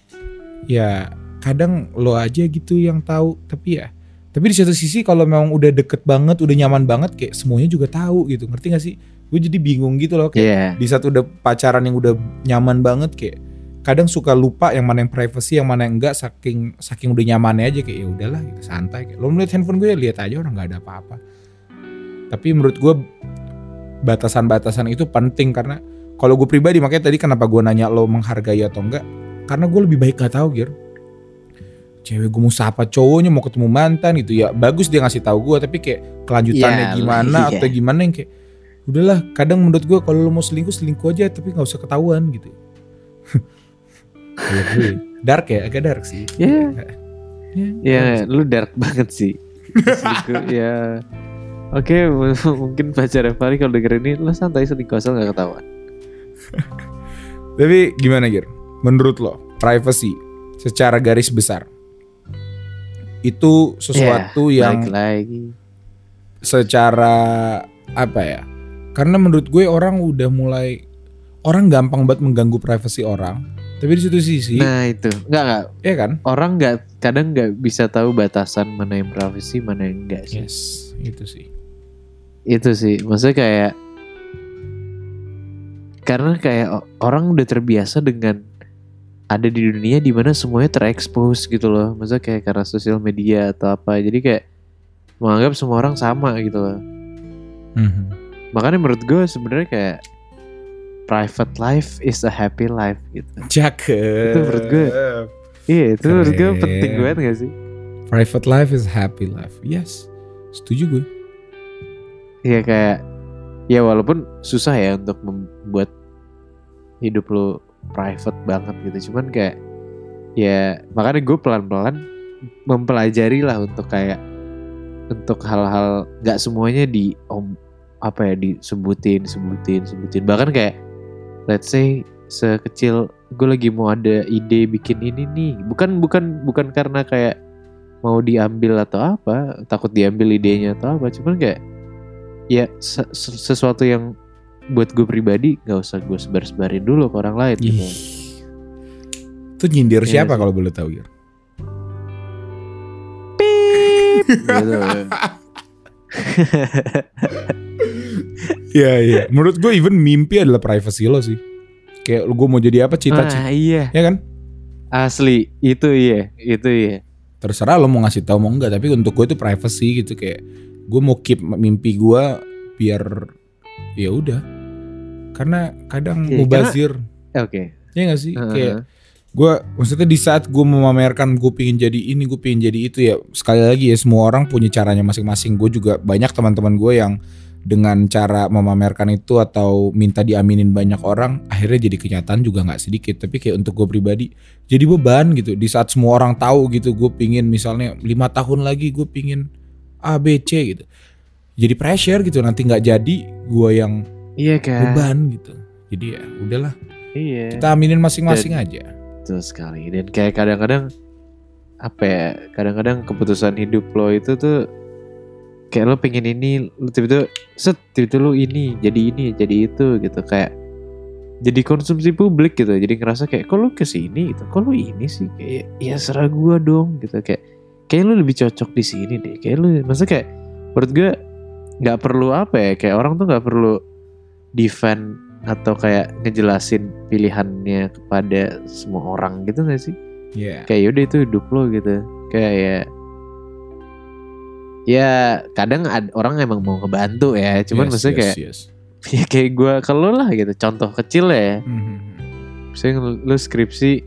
B: ya kadang lo aja gitu yang tahu. Tapi ya tapi di satu sisi kalau memang udah deket banget udah nyaman banget kayak semuanya juga tahu gitu. Ngerti gak sih? Gue jadi bingung gitu loh kayak
A: Iya.
B: di saat udah pacaran yang udah nyaman banget kayak kadang suka lupa yang mana yang privacy yang mana yang enggak saking saking udah nyamannya aja kayak ya udahlah gitu santai kayak. Lo melihat handphone gue ya lihat aja orang nggak ada apa-apa. Tapi menurut gue batasan-batasan itu penting karena kalau gue pribadi makanya tadi kenapa gue nanya lo menghargai atau enggak karena gue lebih baik gak tahu gir. Cewek gue mau sapa cowoknya mau ketemu mantan gitu ya bagus dia ngasih tahu gue tapi kayak kelanjutannya
A: Iya,
B: gimana
A: iya.
B: atau gimana yang kayak udahlah kadang menurut gue kalau lo mau selingkuh selingkuh aja tapi nggak usah ketahuan gitu <laughs> dark ya agak dark sih
A: Iya.
B: Ya,
A: Ya lu dark banget sih Ya Oke m- <laughs> mungkin pacar Fahri kalau denger ini Lu santai selingkuh asal gak ketahuan <laughs>
B: Tapi gimana Gir? Menurut lo, privacy secara garis besar itu sesuatu
A: Ya,
B: yang
A: lagi
B: secara apa ya? Karena menurut gue orang udah mulai orang gampang banget mengganggu privasi orang. Tapi di satu sisi,
A: Nah itu. Enggak enggak
B: ya kan?
A: Orang nggak kadang nggak bisa tahu batasan mana yang privacy mana yang enggak sih.
B: Yes, itu sih.
A: Itu sih. Maksudnya kayak Karena kayak orang udah terbiasa dengan ada di dunia di mana semuanya terekspos gitu loh. Maksudnya kayak karena sosial media atau apa. Jadi kayak menganggap semua orang sama gitu loh.
B: Mhm.
A: Makanya menurut gue sebenarnya kayak private life is a happy life gitu.
B: Cakep.
A: Itu menurut gue. Iya itu menurut gue
B: Keren.
A: penting banget gak sih?
B: Private life is happy life. Yes, setuju gue.
A: Iya kayak ya walaupun susah ya untuk membuat hidup lo private banget gitu. Cuman kayak ya makanya gue pelan-pelan mempelajari lah untuk kayak untuk hal-hal nggak semuanya di om apa ya disebutin sebutin sebutin bahkan kayak let's say sekecil gue lagi mau ada ide bikin ini nih bukan bukan bukan karena kayak mau diambil atau apa takut diambil idenya atau apa cuman kayak ya se- se- sesuatu yang buat gue pribadi nggak usah gue sebar-sebarin dulu ke orang lain gitu.
B: Itu nyindir
A: Iya
B: siapa kalau boleh tahu Gir? <laughs>
A: gitu. <laughs>
B: Iya iya. Menurut gue even mimpi adalah privacy lo sih. Kayak gue mau jadi apa cita-cita,
A: ah, iya
B: ya kan?
A: asli itu iya itu iya
B: Terserah lo mau ngasih tahu mau enggak, tapi untuk gue itu privacy gitu kayak gue mau keep mimpi gue biar ya udah. Karena kadang
A: Iya,
B: mubazir,
A: oke
B: ya gak sih?
A: Heeh.
B: Kayak gue maksudnya di saat gue memamerkan gue pingin jadi ini gue pingin jadi itu ya sekali lagi ya semua orang punya caranya masing-masing gue juga banyak teman-teman gue yang dengan cara memamerkan itu atau minta diaminin banyak orang akhirnya jadi kenyataan juga nggak sedikit. Tapi kayak untuk gue pribadi jadi beban gitu. Di saat semua orang tahu gitu gue pingin misalnya lima tahun lagi gue pingin A B C gitu. Jadi pressure gitu nanti nggak jadi gue yang
A: iya kan
B: beban gitu. Jadi ya udahlah.
A: Iya.
B: Kita aminin masing-masing aja.
A: Betul sekali. Dan kayak kadang-kadang apa ya kadang-kadang keputusan hidup lo itu tuh kayak lo pengen ini lo tiba-tiba set tiba-tiba lo ini jadi ini jadi itu gitu kayak jadi konsumsi publik gitu jadi ngerasa kayak kok lo ke sini gitu kok lo ini sih kayak ya serah gua dong gitu kayak kayak lo lebih cocok di sini deh kayak lo masa kayak menurut gue nggak perlu apa ya kayak orang tuh nggak perlu defend atau kayak ngejelasin pilihannya kepada semua orang gitu gak sih?
B: Iya.
A: Kayak yaudah itu hidup lo gitu. Kayak ya ya kadang ada orang emang mau ngebantu ya, cuman
B: Yes,
A: maksudnya
B: yes,
A: kayak
B: yes. <laughs>
A: ya kayak gue kalau lah gitu. Contoh kecil ya,
B: Mhm.
A: misalnya lu skripsi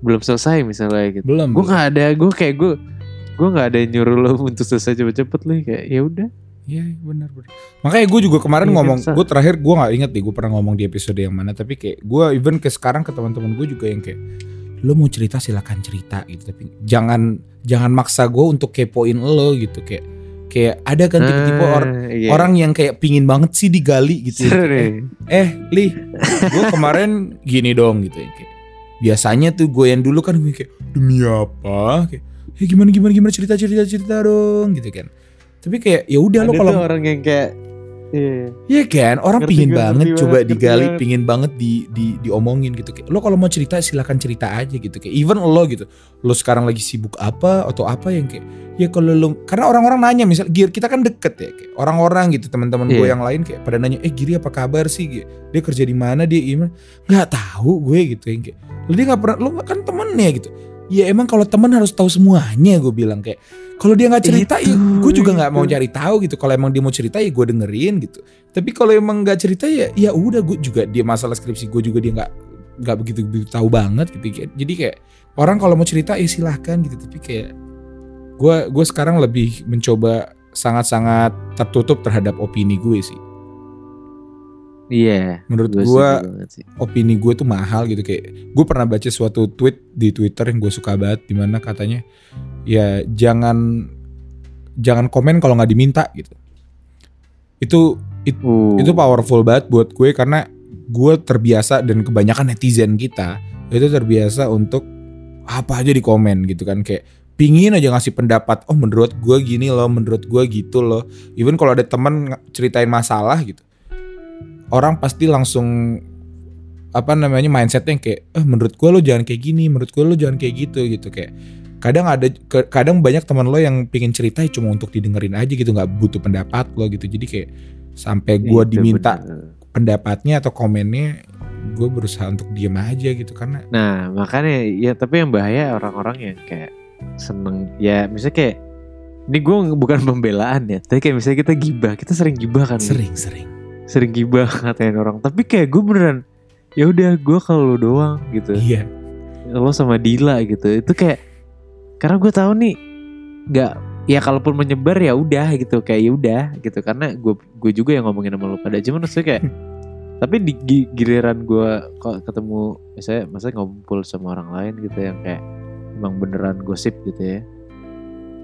A: belum selesai misalnya gitu.
B: Belum.
A: Gue nggak ada, gue kayak gue gue nggak ada yang nyuruh lo <laughs> untuk selesai cepet-cepet lah kayak ya udah.
B: Iya benar benar. Makanya gue juga kemarin
A: Iya,
B: ngomong, gue terakhir gue nggak inget deh gue pernah ngomong di episode yang mana, tapi kayak gue even ke sekarang ke teman-teman gue juga yang kayak lo mau cerita silakan cerita gitu, tapi jangan jangan maksa gue untuk kepoin lo gitu kayak kayak ada kan tipe-tipe
A: Ah,
B: or-
A: iya.
B: orang yang kayak pingin banget sih digali gitu. Ya.
A: nih.
B: Eh, Li, gue kemarin gini dong gitu ya kayak. Biasanya tuh gue yang dulu kan gue kayak demi apa? Kayak, eh gimana gimana gimana cerita cerita cerita dong gitu kan. Tapi kayak ya udah lo kalau
A: orang yang kayak iya.
B: Iya kan, orang
A: Ngerti
B: pingin
A: gue,
B: banget
A: ngerti
B: coba
A: ngerti
B: digali,
A: banget.
B: pingin banget di, di diomongin gitu. Kayak, lo kalau mau cerita silakan cerita aja gitu. Kayak even lo gitu, lo sekarang lagi sibuk apa atau apa yang kayak ya kalau lo karena orang-orang nanya misal Gir kita kan deket ya, kayak orang-orang gitu teman-teman gue
A: Iya.
B: yang lain kayak pada nanya, eh Giri apa kabar sih? Gir? Dia kerja di mana? Dia gimana? Nggak tahu gue gitu yang kayak, lo dia nggak pernah, lo kan temennya gitu. Ya emang kalau teman harus tahu semuanya gue bilang kayak kalau dia nggak cerita ya gue juga nggak mau cari tahu gitu. Kalau emang dia mau cerita ya gue dengerin gitu. Tapi kalau emang nggak cerita ya ya udah gue juga dia masalah skripsi gue juga dia nggak nggak begitu begitu tahu banget gitu jadi kayak orang kalau mau cerita ya silahkan gitu. Tapi kayak gue gue sekarang lebih mencoba sangat-sangat tertutup terhadap opini gue sih
A: Iya.
B: menurut
A: Gue sih.
B: opini gue tuh mahal gitu kayak gue pernah baca suatu tweet di Twitter yang gue suka banget di mana katanya ya jangan jangan komen kalau nggak diminta gitu itu it-
A: Uh,
B: itu powerful banget buat gue karena gue terbiasa dan kebanyakan netizen kita itu terbiasa untuk apa aja di komen gitu kan kayak pingin aja ngasih pendapat oh menurut gue gini loh menurut gue gitu loh even kalau ada temen ng- ceritain masalah gitu orang pasti langsung apa namanya mindsetnya yang kayak eh menurut gue lo jangan kayak gini menurut gue lo jangan kayak gitu gitu. Kayak kadang ada kadang banyak teman lo yang pingin cerita ya cuma untuk didengerin aja gitu nggak butuh pendapat lo gitu. Jadi kayak sampai gue diminta
A: bener.
B: pendapatnya atau komennya gue berusaha untuk diem aja gitu. Karena
A: Nah makanya ya tapi yang bahaya orang-orang yang kayak seneng ya misalnya kayak ini gue bukan pembelaan ya tapi kayak misalnya kita gibah kita sering gibah kan
B: sering-sering
A: sering gibah <laughs> ngatain orang. Tapi kayak gue beneran ya udah gue kalau lo doang gitu.
B: Iya.
A: Lo sama Dila gitu. Itu kayak karena gue tahu nih nggak ya kalaupun menyebar ya udah gitu. Kayak ya udah gitu. Karena gue gue juga yang ngomongin sama lo pada cuman maksudnya kayak tapi di gi- giliran gue kok ketemu misalnya misalnya ngumpul sama orang lain gitu yang kayak emang beneran gosip gitu ya.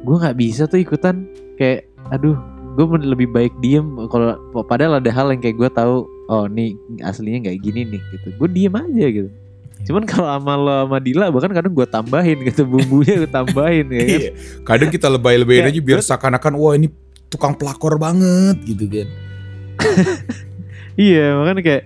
A: Gue nggak bisa tuh ikutan. Kayak aduh gue lebih baik diem kalau padahal ada hal yang kayak gue tahu oh nih aslinya nggak gini nih gitu. Gue diem aja gitu. Cuman kalau sama lo sama Dila bahkan kadang gue tambahin gitu bumbunya gue tambahin ya kan?
B: Iya. kadang kita lebay-lebayin aja biar seakan-akan wah ini tukang pelakor banget gitu kan. <laughs>
A: Iya makanya kayak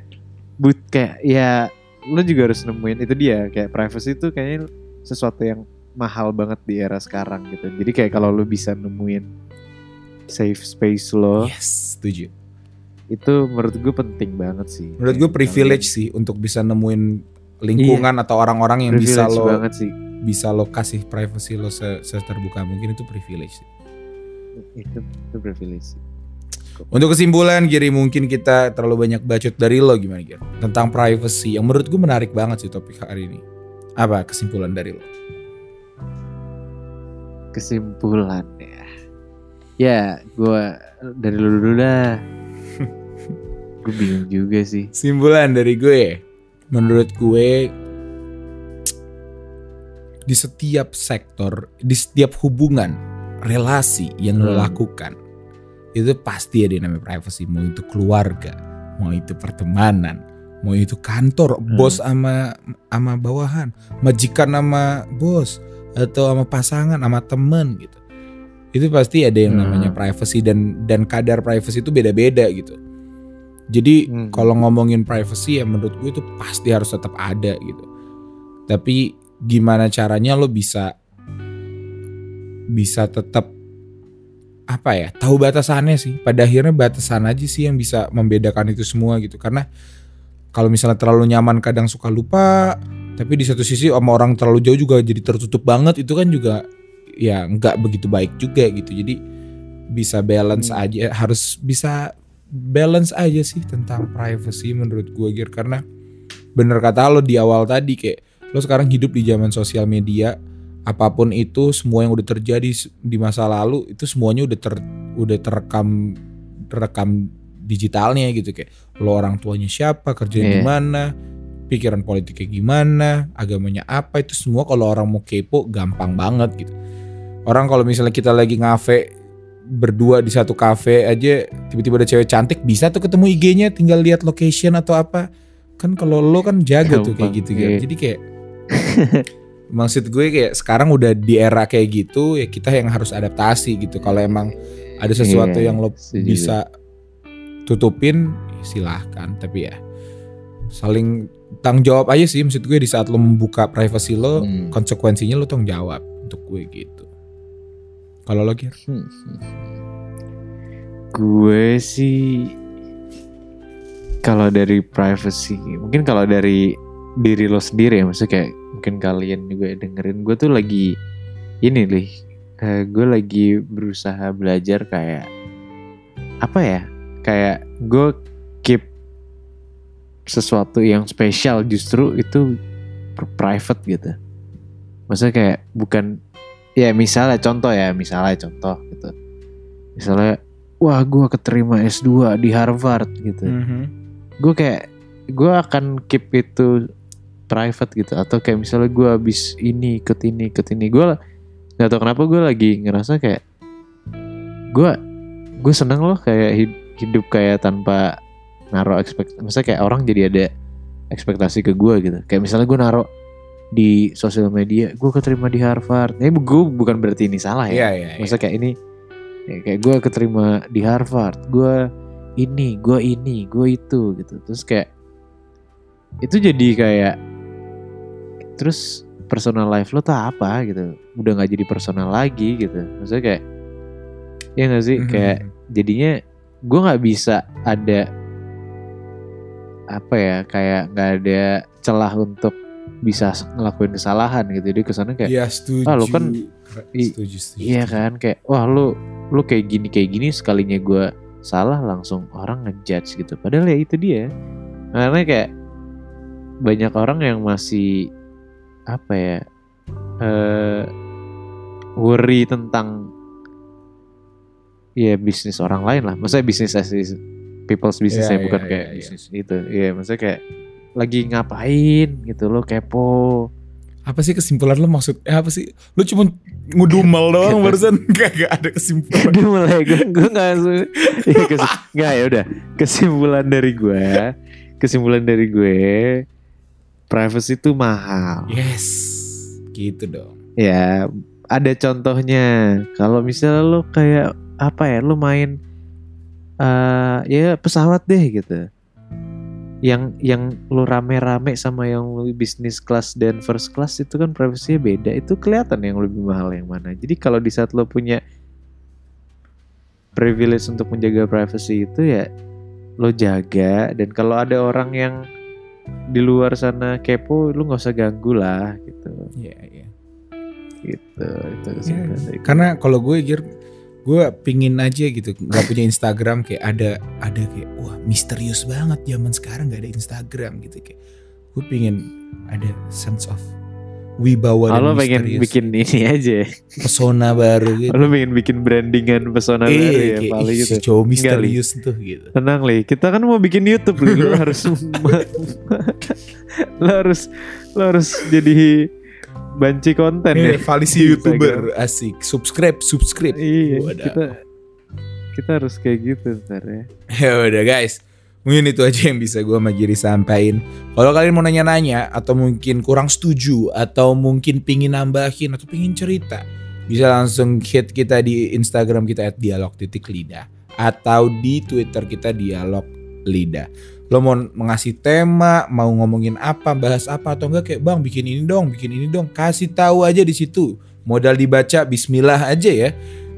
A: but kayak ya lo juga harus nemuin itu dia kayak privacy itu kayaknya sesuatu yang mahal banget di era sekarang gitu. Jadi kayak kalau lo bisa nemuin safe space lo
B: yes setuju
A: itu menurut gue penting banget sih
B: menurut gue privilege sih untuk bisa nemuin lingkungan atau orang-orang yang bisa
A: privilege
B: lo
A: banget sih
B: bisa lo kasih privacy lo se seterbuka mungkin itu privilege sih.
A: itu itu privilege sih.
B: Untuk kesimpulan Giri mungkin kita terlalu banyak bacot dari lo gimana Giri tentang privacy yang menurut gue menarik banget sih topik hari ini. Apa kesimpulan dari lo?
A: kesimpulan ya ya gue dari lu dulu dah <laughs> gue bingung juga sih
B: Kesimpulan dari gue, menurut gue di setiap sektor, di setiap hubungan, relasi yang lo
A: Hmm.
B: lakukan itu pasti ada yang namanya privacy. Mau itu keluarga, mau itu pertemanan, mau itu kantor,
A: Hmm.
B: bos sama sama bawahan, majikan sama bos atau sama pasangan, sama temen gitu. Itu pasti ada yang
A: Hmm.
B: namanya privacy dan dan kadar privacy itu beda-beda gitu. Jadi
A: Hmm.
B: kalau ngomongin privacy ya menurut gue itu pasti harus tetap ada gitu. Tapi gimana caranya lo bisa bisa tetap apa ya tahu batasannya sih pada akhirnya batasan aja sih yang bisa membedakan itu semua gitu karena kalau misalnya terlalu nyaman kadang suka lupa tapi di satu sisi sama orang terlalu jauh juga jadi tertutup banget itu kan juga ya nggak begitu baik juga gitu jadi bisa balance
A: Hmm.
B: aja harus bisa balance aja sih tentang privacy menurut gue Gir karena bener kata lo di awal tadi kayak lo sekarang hidup di zaman sosial media apa pun itu semua yang udah terjadi di masa lalu itu semuanya udah ter udah terekam terekam digitalnya gitu kayak lo orang tuanya siapa kerja di
A: Iya.
B: mana pikiran politiknya gimana agamanya apa itu semua kalau orang mau kepo gampang banget gitu orang kalau misalnya kita lagi ngafe berdua di satu kafe aja tiba-tiba ada cewek cantik bisa tuh ketemu IG-nya tinggal lihat location atau apa. Kan kalau lo kan jago tuh kayak gitu kan
A: iya.
B: jadi kayak <laughs> maksud gue kayak sekarang udah di era kayak gitu ya kita yang harus adaptasi gitu. Kalau emang ada sesuatu
A: Iya,
B: yang lo bisa tutupin ya silahkan. Tapi ya saling tanggung jawab aja sih maksud gue di saat lo membuka privasi lo
A: Hmm.
B: konsekuensinya lo tanggung jawab untuk gue gitu kalau lo Gir?
A: Hmm. Gue sih kalau dari privacy, mungkin kalau dari diri lo sendiri ya, maksudnya kayak mungkin kalian juga dengerin gue tuh lagi ini nih, eh, gue lagi berusaha belajar kayak apa ya, kayak gue keep sesuatu yang spesial justru itu pr- private gitu. Maksudnya kayak bukan ya misalnya contoh ya misalnya contoh gitu. Misalnya wah gue keterima S2 di Harvard gitu. Gue kayak gue akan keep itu private gitu. Atau kayak misalnya gue habis ini ikut ini ikut ini. Gue nggak tahu kenapa gue lagi ngerasa kayak gue gue seneng loh kayak hid- hidup kayak tanpa naruh ekspekt misalnya kayak orang jadi ada ekspektasi ke gue gitu. Kayak misalnya gue naruh di sosial media gue keterima di Harvard ini gue bukan berarti ini salah ya
B: Iya iya. iya.
A: Maksudnya kayak ini ya kayak gue keterima di Harvard, gue ini, gue ini, gue itu gitu. Terus kayak itu jadi kayak terus personal life lo tuh apa gitu. Udah nggak jadi personal lagi gitu. Maksudnya kayak ya nggak sih
B: Mhm.
A: kayak jadinya gue nggak bisa ada apa ya kayak nggak ada celah untuk bisa ngelakuin kesalahan gitu. Jadi kesannya kayak
B: Iya setuju.
A: Ah, lo kan-
B: setuju setuju.
A: Iya kan kayak wah lu lu kayak gini kayak gini sekalinya gue salah langsung orang ngejudge gitu. Padahal ya itu dia. Karena kayak banyak orang yang masih apa ya eh worry tentang ya bisnis orang lain lah. Maksudnya bisnis as is people's business
B: Iya,
A: ya bukan
B: iya,
A: kayak
B: iya, iya.
A: bisnis itu. Iya maksudnya kayak lagi ngapain gitu lo kepo
B: Apa sih kesimpulan lo maksud? Eh, apa sih? Lo cuma ngudumel doang barusan <laughs> gak, gak ada kesimpulan.
A: Udah mulai gue gue nggak su- ya, kes- nggak ya udah kesimpulan dari gue kesimpulan dari gue privacy itu mahal
B: Yes. Gitu dong.
A: ya ada contohnya kalau misalnya lo kayak apa ya lo main eh ya pesawat deh gitu yang yang lo rame-rame sama yang lo bisnis class dan first class itu kan privacy beda. Itu kelihatan yang lebih mahal yang mana. Jadi kalau di saat lo punya privilege untuk menjaga privacy itu ya lo jaga. Dan kalau ada orang yang di luar sana kepo lu nggak usah ganggu lah gitu.
B: Iya, iya.
A: gitu itu
B: Ya,
A: dari gue.
B: karena kalau gue gue pingin aja gitu nggak punya Instagram kayak ada ada kayak wah misterius banget zaman sekarang nggak ada Instagram gitu kayak gue pingin ada sense of wibawa dan
A: lo pengen bikin ini aja.
B: Pesona baru <laughs> gitu.
A: Lo pengen bikin brandingan pesona baru
B: iya
A: ya
B: kayak
A: paling gitu.
B: si cowok
A: Enggak,
B: misterius tuh gitu.
A: Tenang li. Kita kan mau bikin YouTube li. Lo <laughs> harus <laughs> lo harus lo harus jadi banci konten ya
B: valisi youtuber asik subscribe subscribe
A: iya
B: Wadah.
A: kita kita harus kayak gitu ntar ya
B: Ya udah guys, mungkin itu aja yang bisa gue sama Giri sampaikan. Kalau kalian mau nanya-nanya atau mungkin kurang setuju atau mungkin pingin nambahin atau pingin cerita, bisa langsung hit kita di Instagram kita @dialog.lidah atau di Twitter kita dialog lidah. Lo mau mengasih tema, mau ngomongin apa, bahas apa atau enggak kayak bang bikin ini dong, bikin ini dong, kasih tahu aja di situ. Modal dibaca Bismillah aja ya,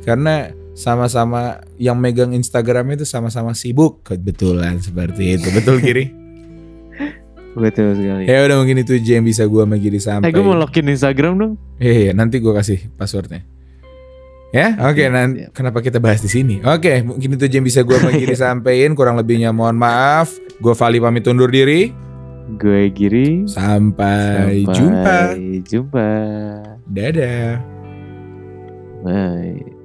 B: karena sama-sama yang megang Instagramnya itu sama-sama sibuk kebetulan seperti itu betul Giri <laughs>
A: Betul sekali.
B: ya udah mungkin itu aja yang bisa gue sama Giri
A: Eh
B: sampai
A: gue mau login Instagram dong.
B: Iya, nanti gue kasih passwordnya. Ya, oke.
A: Siap,
B: nanti
A: siap.
B: kenapa kita bahas di sini? Oke, mungkin itu aja yang bisa gue sama Giri <laughs> sampein. Kurang lebihnya mohon maaf. Gue Vali pamit undur diri.
A: Gue Giri.
B: Sampai,
A: Sampai
B: jumpa.
A: jumpa.
B: Dadah.
A: Bye.